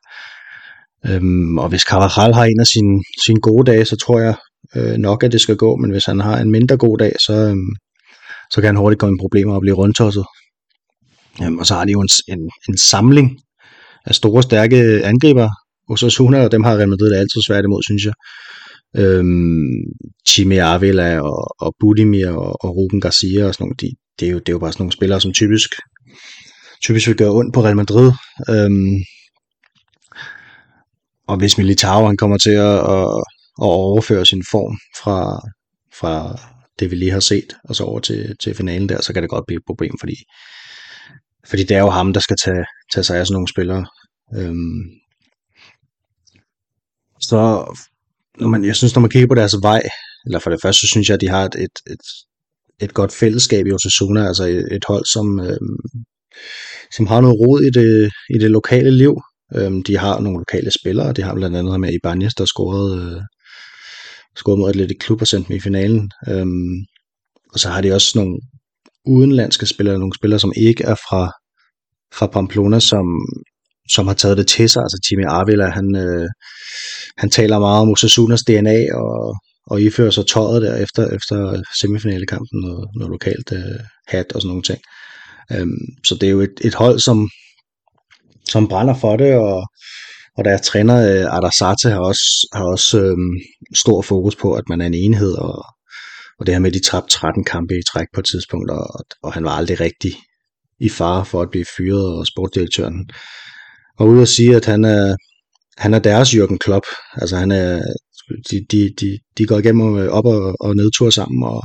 Øhm, og hvis Carvajal har en af sine, sine gode dage, så tror jeg øh, nok, at det skal gå, men hvis han har en mindre god dag, så, øh, så kan han hurtigt komme i problemer og blive rundtosset. Øhm, og så har de jo en, en, en samling af store, stærke angriber. Osasuna, og dem har Real Madrid altid svært imod, synes jeg. Øhm, Chime Avila og, og Budimir og, og Ruben Garcia og sådan nogle, de, det, er jo, det er jo bare sådan nogle spillere, som typisk, typisk vil gøre ondt på Real Madrid. Øhm, og hvis Militao han kommer til at, at, at overføre sin form fra, fra det, vi lige har set, og så over til, til finalen der, så kan det godt blive et problem, fordi, fordi det er jo ham, der skal tage, tage sig af sådan nogle spillere. Øhm, så når man, jeg synes, når man kigger på deres vej, eller for det første, så synes jeg, at de har et, et, et, et godt fællesskab i Osasuna, altså et, et hold, som, øhm, som har noget rod i det, i det lokale liv. Øhm, de har nogle lokale spillere, de har blandt andet med Ibanez, der scorede, øh, scorede mod Atletic Klub og sendte dem i finalen. Øhm, og så har de også nogle udenlandske spillere, nogle spillere, som ikke er fra, fra Pamplona, som, som har taget det til sig. Altså Jimmy Arvila, han, øh, han taler meget om Osasunas DNA og, og ifører sig tøjet der efter, efter semifinalekampen, noget, noget lokalt øh, hat og sådan nogle ting. Øhm, så det er jo et, et hold, som, som brænder for det, og, og deres træner øh, Adasate, har også, har også øh, stor fokus på, at man er en enhed, og, og det her med, at de tabte 13 kampe i træk på et tidspunkt, og, og han var aldrig rigtig i fare for at blive fyret, og sportsdirektøren og ude at sige, at han er, han er deres Jürgen Klopp. Altså han er, de, de, de, de går igennem op og, og nedtur sammen, og,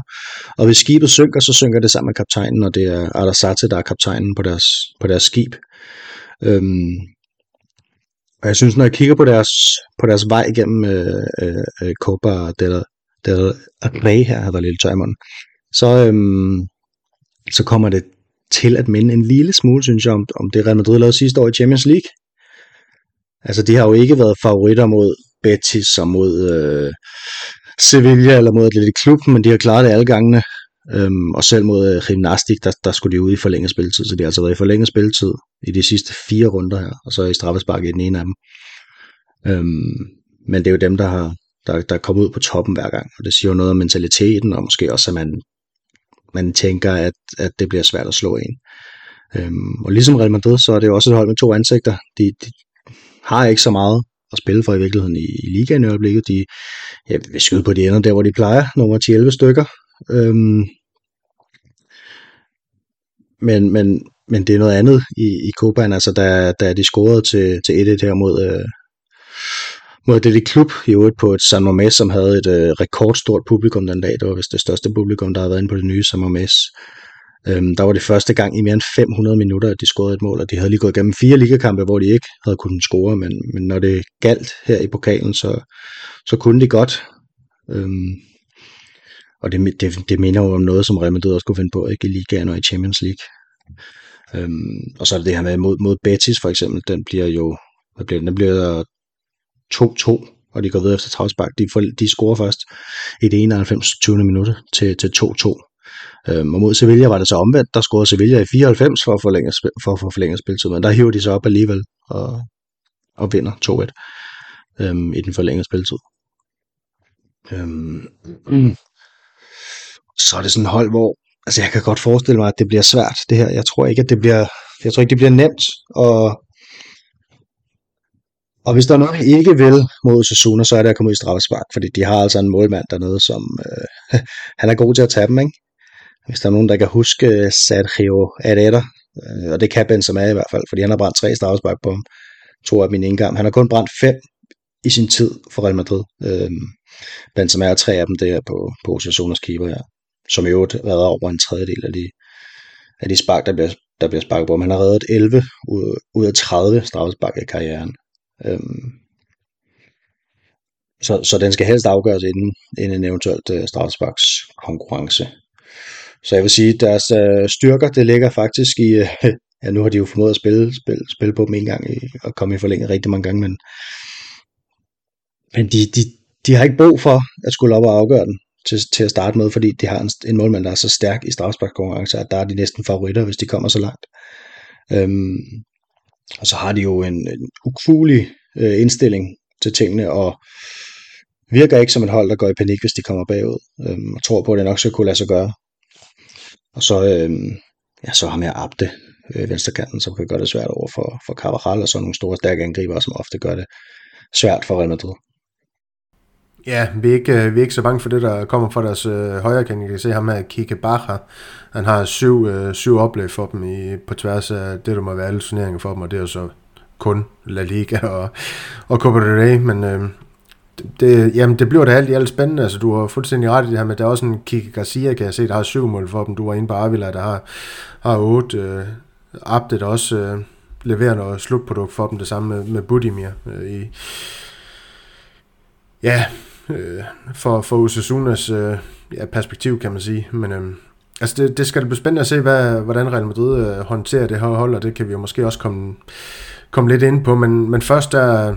og hvis skibet synker, så synker det sammen med kaptajnen, og det er Adarsate, der er kaptajnen på deres, på deres skib. Øhm, og jeg synes, når jeg kigger på deres, på deres vej igennem øh, øh, øh Copa del, del Rey her, har der lille tøj så, øhm, så kommer det til at minde en lille smule, synes jeg, om, om det Real Madrid lavede sidste år i Champions League. Altså, de har jo ikke været favoritter mod Betis og mod øh, Sevilla eller mod Atletic Klub, men de har klaret det alle gangene. Øhm, og selv mod øh, Gymnastik, der, der skulle de ud i forlænget spilletid, så de har altså været i forlænget spilletid i de sidste fire runder her, og så i straffespark i den ene af dem. Øhm, men det er jo dem, der har der, der kommer ud på toppen hver gang, og det siger jo noget om mentaliteten, og måske også, at man, man tænker, at, at det bliver svært at slå en. Øhm, og ligesom Real Madrid, så er det jo også et hold med to ansigter. De, de har ikke så meget at spille for i virkeligheden i, i ligaen i øjeblikket. De ja, vil skyde på de ender der, hvor de plejer, nummer 10-11 stykker. Øhm, men, men, men det er noget andet i, i Copan. altså da, da de scorede til, til 1-1 her mod, øh, mod det klub i øvrigt på et San Mamés, som havde et øh, rekordstort publikum den dag. Det var vist det største publikum, der havde været inde på det nye San Mamés. Øhm, der var det første gang i mere end 500 minutter, at de scorede et mål, og de havde lige gået igennem fire ligakampe, hvor de ikke havde kunnet score, men, men når det galt her i pokalen, så, så kunne de godt. Øhm, og det, det, det minder jo om noget, som Real Madrid også kunne finde på, ikke i ligaen og i Champions League. Øhm, og så er det det her med mod, mod Betis for eksempel, den bliver jo, hvad bliver den? Den bliver 2-2, og de går videre efter travspark. De, får, de scorer først i det 91. 20. minut til, til 2-2. Øhm, og mod Sevilla var det så omvendt, der scorede Sevilla i 94 for at, forlænge, for at få forlænget spilletid, men der hiver de så op alligevel og, og vinder 2-1 øhm, i den forlængede spilletid. Øhm, mm. Så er det sådan et hold, hvor altså jeg kan godt forestille mig, at det bliver svært, det her. Jeg tror ikke, at det bliver, jeg tror ikke, det bliver nemt, og og hvis der er noget, jeg ikke vil mod Sasuna, så er det at komme ud i straffespark, fordi de har altså en målmand dernede, som, øh, han er god til at tage dem, ikke? Hvis der er nogen, der kan huske øh, Sergio Herrera, øh, og det kan Benzema i hvert fald, fordi han har brændt tre straffespark på ham, to af min indgang. Han har kun brændt fem i sin tid for Real Madrid. Øh, Benzema er tre af dem der på, på Osasunas keeper, ja. som i øvrigt redder over en tredjedel af de, af de spark, der bliver, der bliver sparket på ham. Han har reddet 11 ud, ud af 30 straffespark i karrieren. Øhm, så, så den skal helst afgøres inden, inden en eventuelt øh, straffesparks konkurrence. Så jeg vil sige, at deres øh, styrker, det ligger faktisk i, øh, ja nu har de jo formået at spille, spille, spille på dem en gang i, og komme i forlænget rigtig mange gange, men, men de, de, de har ikke brug for at skulle op og afgøre den til, til at starte med, fordi de har en, en målmand, der er så stærk i straffesparkskonkurrence, at der er de næsten favoritter, hvis de kommer så langt. Øhm, og så har de jo en, en ukulig øh, indstilling til tingene, og virker ikke som et hold, der går i panik, hvis de kommer bagud, øhm, og tror på, at det nok skal kunne lade sig gøre. Og så, øhm, ja, så har man Abde, øh, venstrekanten, som kan gøre det svært over for, for Carvajal, og så nogle store, stærke angriber, som ofte gør det svært for Real Madrid. Ja, vi er, ikke, øh, vi er ikke så bange for det, der kommer fra deres øh, højre kan. Jeg kan se ham her, Kike Bacher. Han har syv, øh, syv oplæg for dem i, på tværs af det, der må være alle turneringer for dem, og det er jo så kun La Liga og, og Copa del Rey, men øh, det, jamen, det bliver da alt i alt spændende. Altså, du har fuldstændig ret i det her med, der er også en Kike Garcia, kan jeg se, der har syv mål for dem. Du var inde på Avila, der har, har otte. Øh, Abde, der også øh, leverer noget slutprodukt for dem, det samme med, med Budimir øh, i, ja, øh, for, for Osasunas øh, ja, perspektiv, kan man sige. Men øh, altså det, det skal det blive spændende at se, hvad, hvordan Real Madrid øh, håndterer det her hold, og det kan vi jo måske også komme, komme lidt ind på. Men, men først der,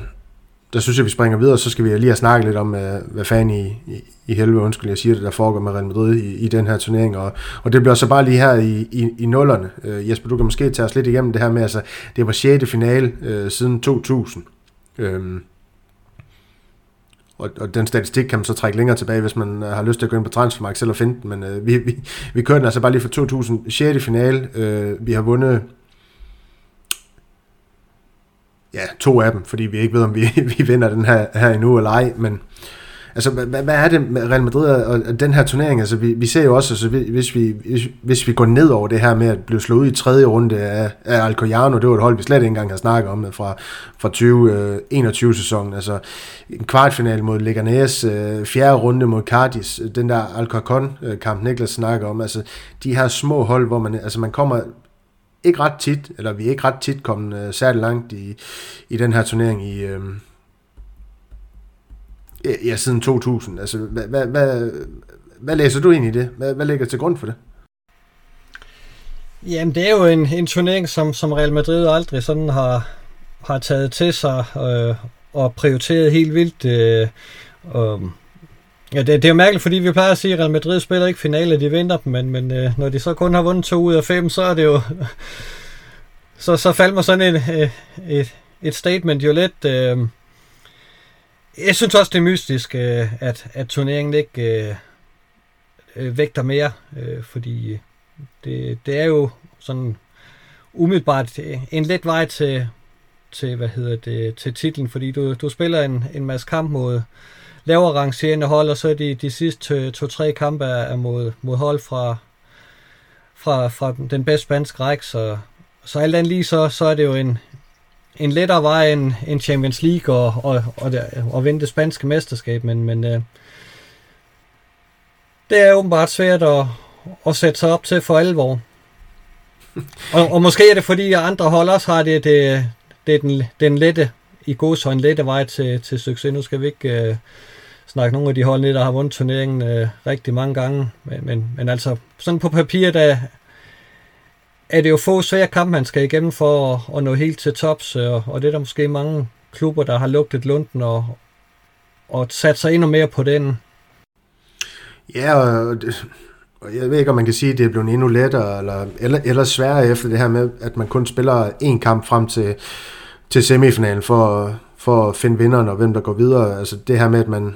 der synes jeg, vi springer videre, så skal vi lige have snakket lidt om, øh, hvad fanden i, i, i helvede, undskyld, jeg siger det, der foregår med Real Madrid i, i den her turnering. Og, og det bliver så bare lige her i, i, i nullerne. Øh, Jesper, du kan måske tage os lidt igennem det her med, altså det var 6. finale øh, siden 2000. Øh, og, og den statistik kan man så trække længere tilbage, hvis man øh, har lyst til at gå ind på Transfermarkt selv og finde den, men øh, vi, vi, vi kørte den altså bare lige for 2000, 6. finale. Øh, vi har vundet ja, to af dem, fordi vi ikke ved, om vi, vi vinder den her, her endnu eller ej, men Altså, hvad, hvad er det med Real Madrid og den her turnering? Altså, vi, vi ser jo også, altså, hvis, vi, hvis, hvis vi går ned over det her med at blive slået ud i tredje runde af, af Alcoyano, det var et hold, vi slet ikke engang har snakket om fra, fra 2021-sæsonen. Øh, altså, en kvartfinal mod Leganés, øh, fjerde runde mod Cardis, øh, den der Alcorcon-kamp, øh, Niklas snakker om. Altså, de her små hold, hvor man, altså, man kommer ikke ret tit, eller vi er ikke ret tit kommet øh, særlig langt i, i den her turnering i, Øh, ja, siden 2000. Altså, hvad, hvad, hvad, hvad læser du ind i det? Hvad, hvad ligger til grund for det? Jamen, det er jo en, en turnering, som, som Real Madrid aldrig sådan har, har taget til sig øh, og prioriteret helt vildt. Øh, og, ja, det, det er jo mærkeligt, fordi vi plejer at sige, at Real Madrid spiller ikke finale, de vinder dem, men, men øh, når de så kun har vundet to ud af fem, så er det jo... så, så falder sådan en, et, et, et statement jo lidt... Øh, jeg synes også, det er mystisk, øh, at, at turneringen ikke øh, øh vægter mere, øh, fordi øh, det, det er jo sådan umiddelbart øh, en let vej til, til hvad hedder det, til titlen, fordi du, du spiller en, en masse kamp mod lavere rangerende hold, og så er de, de sidste to-tre kampe er mod, mod hold fra, fra, fra den bedste spanske række, så, så alt andet lige, så, så er det jo en, en lettere vej end, end Champions League og, og, og, og vinde det spanske mesterskab, men, men øh, det er åbenbart svært at, at sætte sig op til for alvor. og, og måske er det fordi, at andre hold også har det, det, det er den, den lette, i god så en lette vej til, til succes. Nu skal vi ikke øh, snakke nogle af de hold, der har vundet turneringen øh, rigtig mange gange, men, men, men altså sådan på papir, der er det jo få svære kampe, man skal igennem for at, at nå helt til tops, og, og det er der måske mange klubber, der har lugtet lunden og, og sat sig endnu mere på den. Ja, og, det, og jeg ved ikke, om man kan sige, at det er blevet endnu lettere, eller, eller, eller sværere efter det her med, at man kun spiller én kamp frem til, til semifinalen for, for at finde vinderen og hvem der går videre. Altså det her med, at man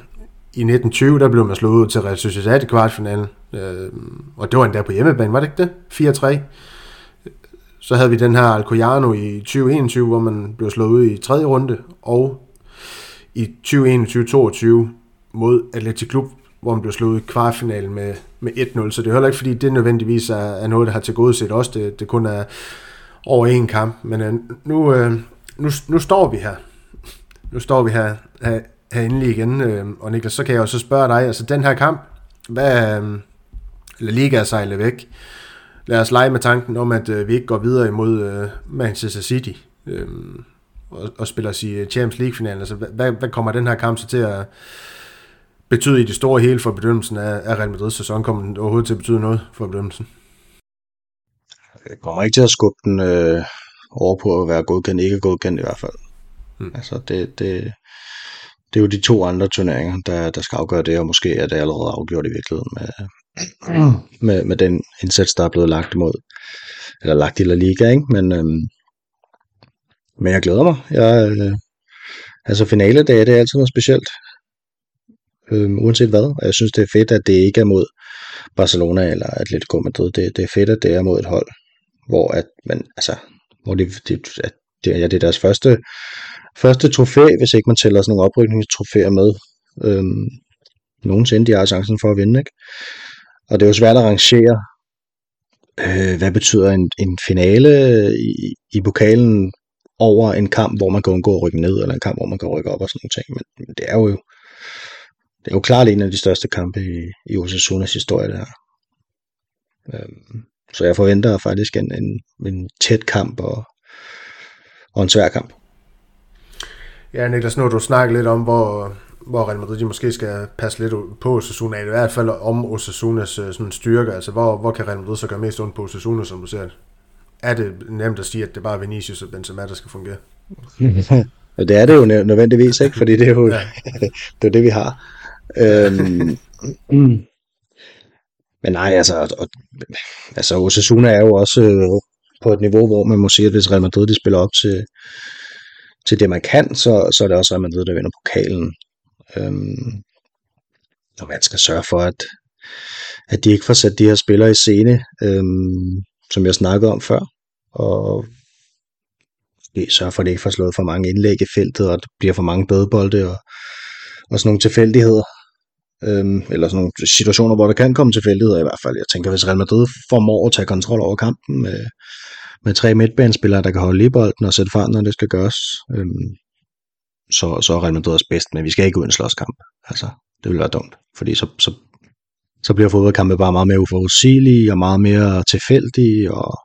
i 1920, der blev man slået ud til Real Sociedad i kvartfinalen, øh, og det var endda på hjemmebane, var det ikke det? 4-3. Så havde vi den her Alcoyano i 2021, hvor man blev slået ud i tredje runde, og i 2021-22 mod Atletic Klub hvor man blev slået i kvartfinalen med, med 1-0, så det er heller ikke, fordi det nødvendigvis er, er noget, der har til gode set os. det, det kun er over en kamp, men øh, nu, øh, nu, nu står vi her. Nu står vi her, her, her endelig igen, øh, og Niklas, så kan jeg jo så spørge dig, altså den her kamp, hvad, øh, La Liga er sejlet væk, lad os lege med tanken om, at øh, vi ikke går videre imod øh, Manchester City øh, og, og spiller os i Champions League-finalen. Altså, hvad, hvad kommer den her kamp så til at betyde i det store hele for bedømmelsen af, af Real Madrid's sæson? Kommer den overhovedet til at betyde noget for bedømmelsen? Det kommer ikke til at skubbe den øh, over på at være godkendt, ikke godkendt i hvert fald. Hmm. Altså, det, det, det er jo de to andre turneringer, der, der skal afgøre det, og måske er det allerede afgjort i virkeligheden med, med, med den indsats, der er blevet lagt imod, eller lagt i La Liga, ikke? Men, øhm, men jeg glæder mig. Jeg, øh, altså finale dag, det er altid noget specielt. Øhm, uanset hvad. Og jeg synes, det er fedt, at det ikke er mod Barcelona eller Atletico Madrid. Det, det er fedt, at det er mod et hold, hvor at man, altså, hvor det, det, at det, ja, det er deres første, første trofæ, hvis ikke man tæller sådan nogle oprykningstrofæer med. Øhm, nogensinde de har chancen for at vinde, ikke? Og det er jo svært at rangere, øh, hvad betyder en, en finale i, i pokalen over en kamp, hvor man kan undgå at rykke ned, eller en kamp, hvor man kan rykke op og sådan nogle ting. Men, men det er jo det er jo klart en af de største kampe i, i Osasunas historie, der. her. Øhm, så jeg forventer faktisk en, en, en tæt kamp og, og en svær kamp. Ja, Niklas, nu har du snakket lidt om, hvor, hvor Real Madrid måske skal passe lidt på Osasuna, i hvert fald om Osasunas øh, sådan styrke. Altså, hvor, hvor kan Real Madrid så gøre mest ondt på Osasuna, som du ser det? Er det nemt at sige, at det bare er Vinicius og Benzema, der skal fungere? det er det jo nødvendigvis, ikke? Fordi det er jo ja. det, er det, vi har. Øhm, men nej, altså, og, altså Osasuna er jo også øh, på et niveau, hvor man må sige, at hvis Real Madrid de spiller op til, til det, man kan, så, så er det også Real Madrid, der vinder pokalen. Øhm, og man skal sørge for, at, at de ikke får sat de her spillere i scene, øhm, som jeg snakkede om før, og sørge for, at de ikke får slået for mange indlæg i feltet, og det bliver for mange dødbolde, og, og sådan nogle tilfældigheder, øhm, eller sådan nogle situationer, hvor der kan komme tilfældigheder i hvert fald. Jeg tænker, hvis Real Madrid formår at tage kontrol over kampen med, med tre midtbanespillere, der kan holde i bolden og sætte fart, når det skal gøres, øhm, så, så er Real Madrid også bedst, men vi skal ikke ud i en slåskamp. Altså, det vil være dumt, fordi så, så, så bliver fodboldkampe bare meget mere uforudsigelige og meget mere tilfældige, og,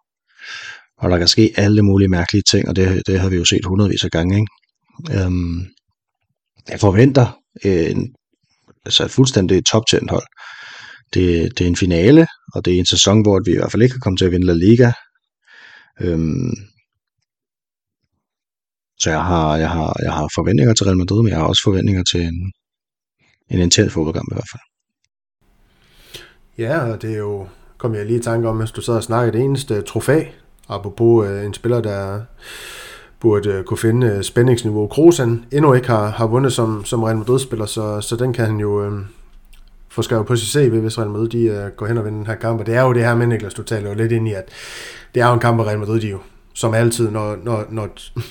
og der kan ske alle mulige mærkelige ting, og det, det har vi jo set hundredvis af gange. Ikke? Øhm, jeg forventer øh, en, altså et fuldstændig top 10 hold. Det, det er en finale, og det er en sæson, hvor vi i hvert fald ikke kan komme til at vinde La Liga. Øhm, så jeg har, jeg, har, jeg har forventninger til Real Madrid, men jeg har også forventninger til en, en intens fodboldkamp i hvert fald. Ja, og det er jo, kom jeg lige i tanke om, hvis du sad og snakkede, det eneste trofæ, apropos øh, en spiller, der burde øh, kunne finde øh, spændingsniveau. Krosen endnu ikke har, har vundet som, som Real Madrid-spiller, så, så den kan han jo øh, få skrevet på sit CV, hvis Real Madrid de, øh, går hen og vinder den her kamp. Og det er jo det her med, Niklas, du taler jo lidt ind i, at det er jo en kamp, hvor Real Madrid de jo som altid, når, når, når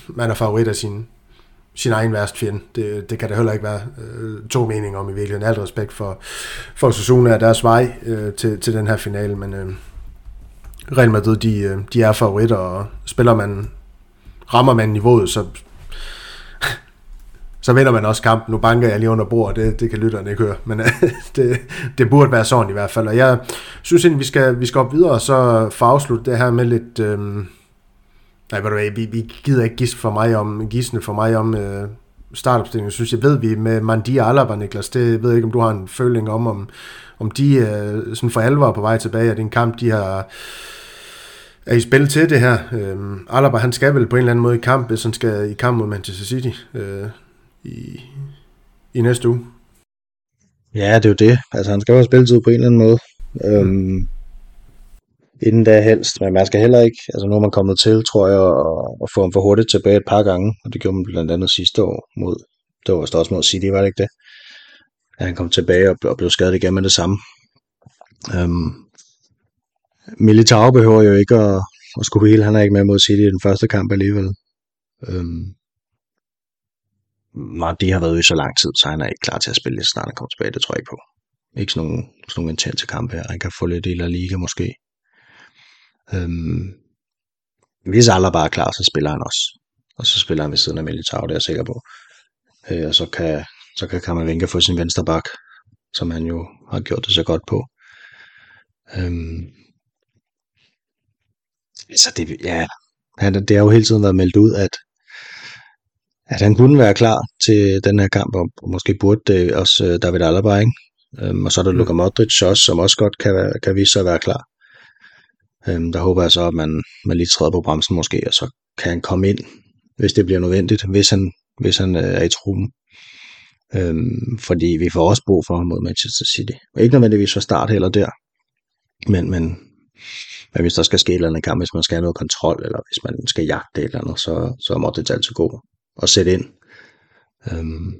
man er favorit af sin, sin egen værst fjende. Det, det kan der heller ikke være øh, to meninger om i virkeligheden. Alt respekt for, for Sasuna og deres vej øh, til, til den her finale, men øh, Real Madrid, de, øh, de er favoritter, og spiller man, rammer man niveauet, så, så vinder man også kampen. Nu banker jeg lige under bordet, det, det kan lytterne ikke høre, men det, det burde være sådan i hvert fald. Og jeg synes egentlig, vi skal, vi skal op videre, og så få afsluttet det her med lidt... Øh, Nej, ved du hvad, vi, vi gider ikke gisne for mig om, gisne for mig om øh, startopstillingen. Jeg synes, jeg ved, vi med Mandi og Alaba, Niklas, det ved jeg ikke, om du har en føling om, om, om de øh, sådan for alvor på vej tilbage, at det er en kamp, de har er i spil til det her. Øh, Alaba, han skal vel på en eller anden måde i kamp, hvis han skal i kamp mod Manchester City øh, i, i næste uge. Ja, det er jo det. Altså, han skal jo have spilletid på en eller anden måde. Øhm, inden da helst, men man skal heller ikke, altså nu er man kommet til, tror jeg, at, få ham for hurtigt tilbage et par gange, og det gjorde man blandt andet sidste år mod, det var også mod City, var det ikke det? At han kom tilbage og, og blev skadet igen med det samme. Øhm, Militao behøver jo ikke at, at skulle hele, han er ikke med mod City i den første kamp alligevel. Øhm, de har været ude i så lang tid, så han er ikke klar til at spille, så snart han kommer tilbage, det tror jeg ikke på. ikke sådan nogle, sådan nogle intense kampe her. Han kan få lidt i La Liga måske. Øhm, hvis Alaba er klar, så spiller han også. Og så spiller han ved siden af Militao, det er jeg sikker på. Øh, og så kan, så kan Kammervenka få sin venstre bak, som han jo har gjort det så godt på. Øhm, altså det, ja, han, det har jo hele tiden været meldt ud, at, at han kunne være klar til den her kamp, og måske burde det også uh, David Alaba, ikke? Øhm, og så er der mm. Luka Modric også, som også godt kan, kan vise sig at være klar. Øhm, der håber jeg så, at man, man lige træder på bremsen måske, og så kan han komme ind, hvis det bliver nødvendigt, hvis han, hvis han øh, er i truppen. Øhm, fordi vi får også brug for ham mod Manchester City. Og ikke nødvendigvis for start heller der. Men, men, men hvis der skal ske et eller andet kamp, hvis man skal have noget kontrol, eller hvis man skal jagte et eller andet, så, så må det altid gå og sætte ind. Øhm,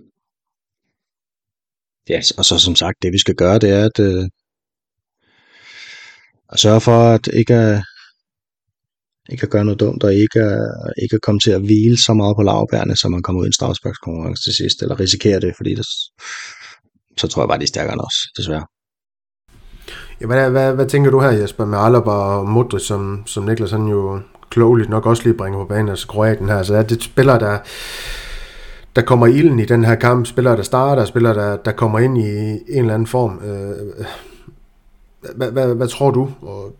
ja, og så som sagt, det vi skal gøre, det er at, øh, at sørge for, at ikke at, ikke at gøre noget dumt, og ikke at, ikke at komme til at hvile så meget på lavbærene, så man kommer ud i en strafsparkskonkurrence til sidst, eller risikerer det, fordi det, så tror jeg bare, de er stærkere end os, desværre. Ja, hvad, hvad, hvad tænker du her, Jesper, med Alaba og Modric, som, som Niklas han jo klogeligt nok også lige bringer på banen, altså Kroatien her, så er det spiller, der, der kommer ilden i den her kamp, spiller der starter, spiller der, der kommer ind i en eller anden form. Øh, hvad, hvad, hvad tror du? Og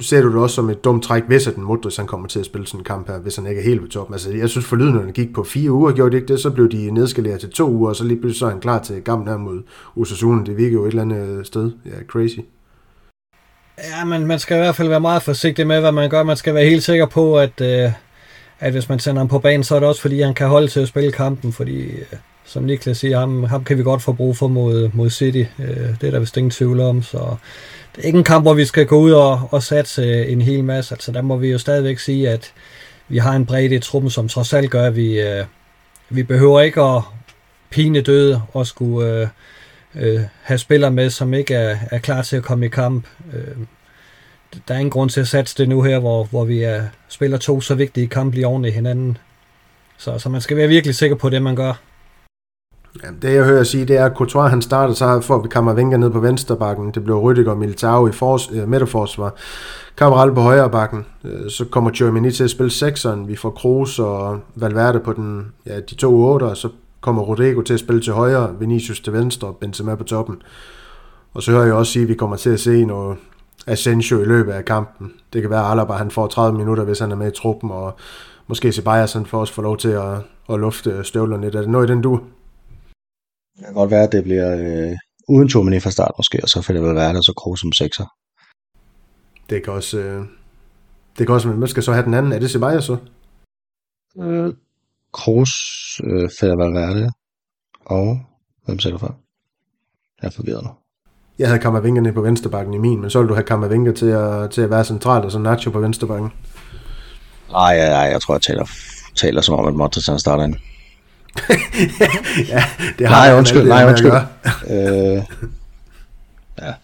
ser du det også som et dumt træk, hvis at den Modric han kommer til at spille sådan en kamp her, hvis han ikke er helt på toppen. Altså, jeg synes for han gik på fire uger, gjorde det ikke det, så blev de nedskaleret til to uger, og så lige pludselig så er han klar til kampen her mod Osasuna. Det virker jo et eller andet øh, sted. Ja, crazy. Ja, men man skal i hvert fald være meget forsigtig med, hvad man gør. Man skal være helt sikker på, at, øh, at hvis man sender ham på banen, så er det også fordi, han kan holde til at spille kampen, fordi øh, som Niklas siger, ham, ham kan vi godt få brug for mod, mod City. Øh, det er der vist ingen tvivl om, så det er ikke en kamp, hvor vi skal gå ud og, og satse en hel masse. Altså, der må vi jo stadigvæk sige, at vi har en bredde i truppen, som trods alt gør, at vi, øh, vi behøver ikke at pine døde og skulle øh, øh, have spillere med, som ikke er, er klar til at komme i kamp. Øh, der er ingen grund til at satse det nu her, hvor, hvor vi er, spiller to så vigtige kampe lige oven i hinanden. Så, så man skal være virkelig sikker på det, man gør. Ja, det jeg hører sige, det er, at Courtois han starter, så får vi Kammervenga ned på venstrebakken. Det blev Rüdiger og Militao i fors, øh, midterforsvar. Cabral på højre bakken. Øh, så kommer Germany til at spille sekseren. Vi får Kroos og Valverde på den, ja, de to otter. Så kommer Rodrigo til at spille til højre, Vinicius til venstre og Benzema på toppen. Og så hører jeg også sige, at vi kommer til at se noget Asensio i løbet af kampen. Det kan være, at Alaba han får 30 minutter, hvis han er med i truppen, og måske Ceballos han får også få lov til at, at lufte støvlerne lidt. Er det noget i den du? Det kan godt være, at det bliver øh, uden Tomini fra start måske, og så får det vel være der så Kroos som sekser. Det kan også... Øh, det kan også... Man skal så have den anden. Er det Ceballos så? Øh, Kroos, øh, Fætter Valverde og... Hvem sætter for? Jeg er forvirret nu. Jeg havde Kammervinger nede på venstrebakken i min, men så ville du have Kammervinger til at, til at være centralt, og så Nacho på venstrebakken. Nej, nej, nej, jeg tror, jeg taler, taler som om, at Modric starter ind. Ja, det har nej, undskyld, nej, undskyld. øh, ja.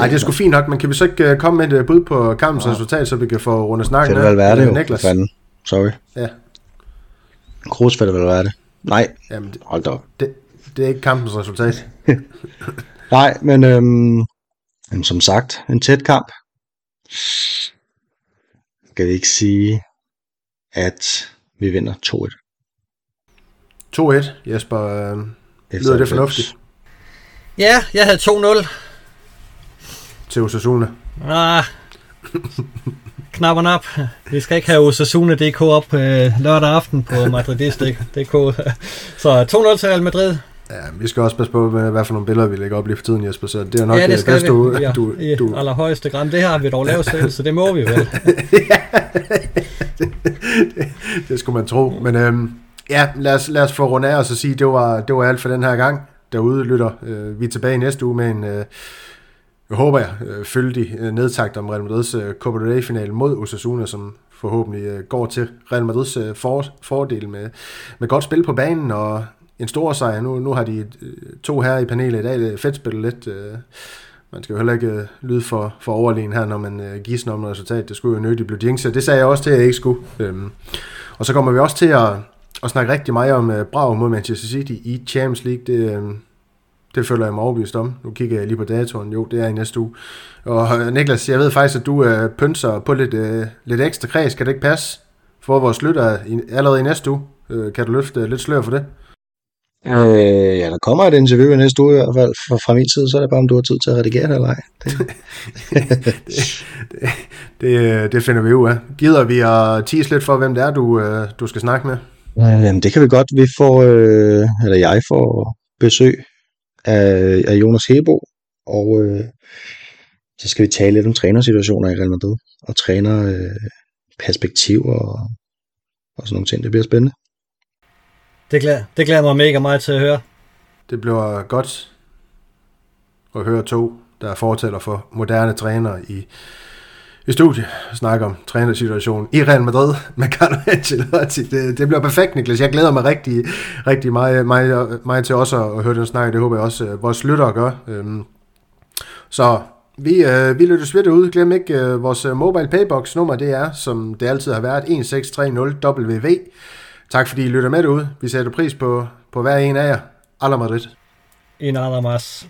Ej, det er sgu fint nok, men kan vi så ikke uh, komme med et uh, bud på kampens ja. resultat, så vi kan få rundt snakken af? Valverde jo, Niklas. Fanden. Sorry. Ja. Kroos Fede Valverde. Nej, Jamen, det, hold da op. Det, det er ikke kampens resultat. Nej, men øhm, men som sagt, en tæt kamp. Skal vi ikke sige, at vi vinder 2-1? 2-1, Jesper. Lyder det fornuftigt? Ja, jeg havde 2-0. Til Osasuna? Ah, knapperne op. Vi skal ikke have Osasuna.dk op øh, lørdag aften på madridist.dk. Så 2-0 til Real Madrid. Ja, vi skal også passe på, med, hvad for nogle billeder vi lægger op lige for tiden, Jesper, så det er nok ja, det, det bedste, du, ja, du, i du... allerhøjeste gram. Det har vi dog lavet selv, så det må vi vel. ja, det, det, det skulle man tro. Men øhm, ja, lad os, lad os få rundt af og så sige, det var, det var alt for den her gang. Derude lytter. Øh, vi er tilbage næste uge med en, øh, jeg håber jeg, øh, fyldig øh, nedtagt om Real Madrids øh, Copa del Rey-finale mod Osasuna, som forhåbentlig øh, går til Real Madrids øh, for, fordel med, med godt spil på banen og en stor sejr. Nu, nu har de øh, to her i panelet i dag det fedt spillet lidt. Øh, man skal jo heller ikke øh, lyde for, for overlegen her, når man øh, giver om resultat. Det skulle jo nødigt blive jinxet. Det sagde jeg også til, at jeg ikke skulle. Øhm, og så kommer vi også til at, at snakke rigtig meget om uh, mod Manchester City i Champions League. Det, øh, det føler jeg mig overbevist om. Nu kigger jeg lige på datoren. Jo, det er i næste uge. Og Niklas, jeg ved faktisk, at du øh, pynser på lidt, øh, lidt ekstra kreds. Kan det ikke passe for vores lytter allerede i næste uge? Øh, kan du løfte lidt slør for det? Øh, ja, der kommer et interview i næste uge i hvert fald fra, fra min side, så er det bare, om du har tid til at redigere det eller ej. Det. det, det, det finder vi ud af. Gider vi at tease lidt for, hvem det er, du, du skal snakke med? Jamen, det kan vi godt. Vi får, øh, eller jeg får besøg af, af Jonas Hebo, og øh, så skal vi tale lidt om trænersituationer i Real Madrid, og træner øh, og, og sådan nogle ting. Det bliver spændende. Det glæder, det glæder mig mega meget til at høre. Det bliver godt at høre to, der er fortæller for moderne trænere i, i studiet og snakke om trænersituationen i Real Madrid med Carlo Ancelotti. Det, det bliver perfekt, Niklas. Jeg glæder mig rigtig, rigtig meget, meget, meget til også at høre den snak. Det håber jeg også, at vores lyttere gør. Øhm, så vi, øh, vi lytter svidt ud. Glem ikke øh, vores mobile paybox nummer. Det er, som det altid har været, 1630 WV. Tak fordi I lytter med derude. Vi sætter pris på, på hver en af jer. Alla Madrid. En Alamas.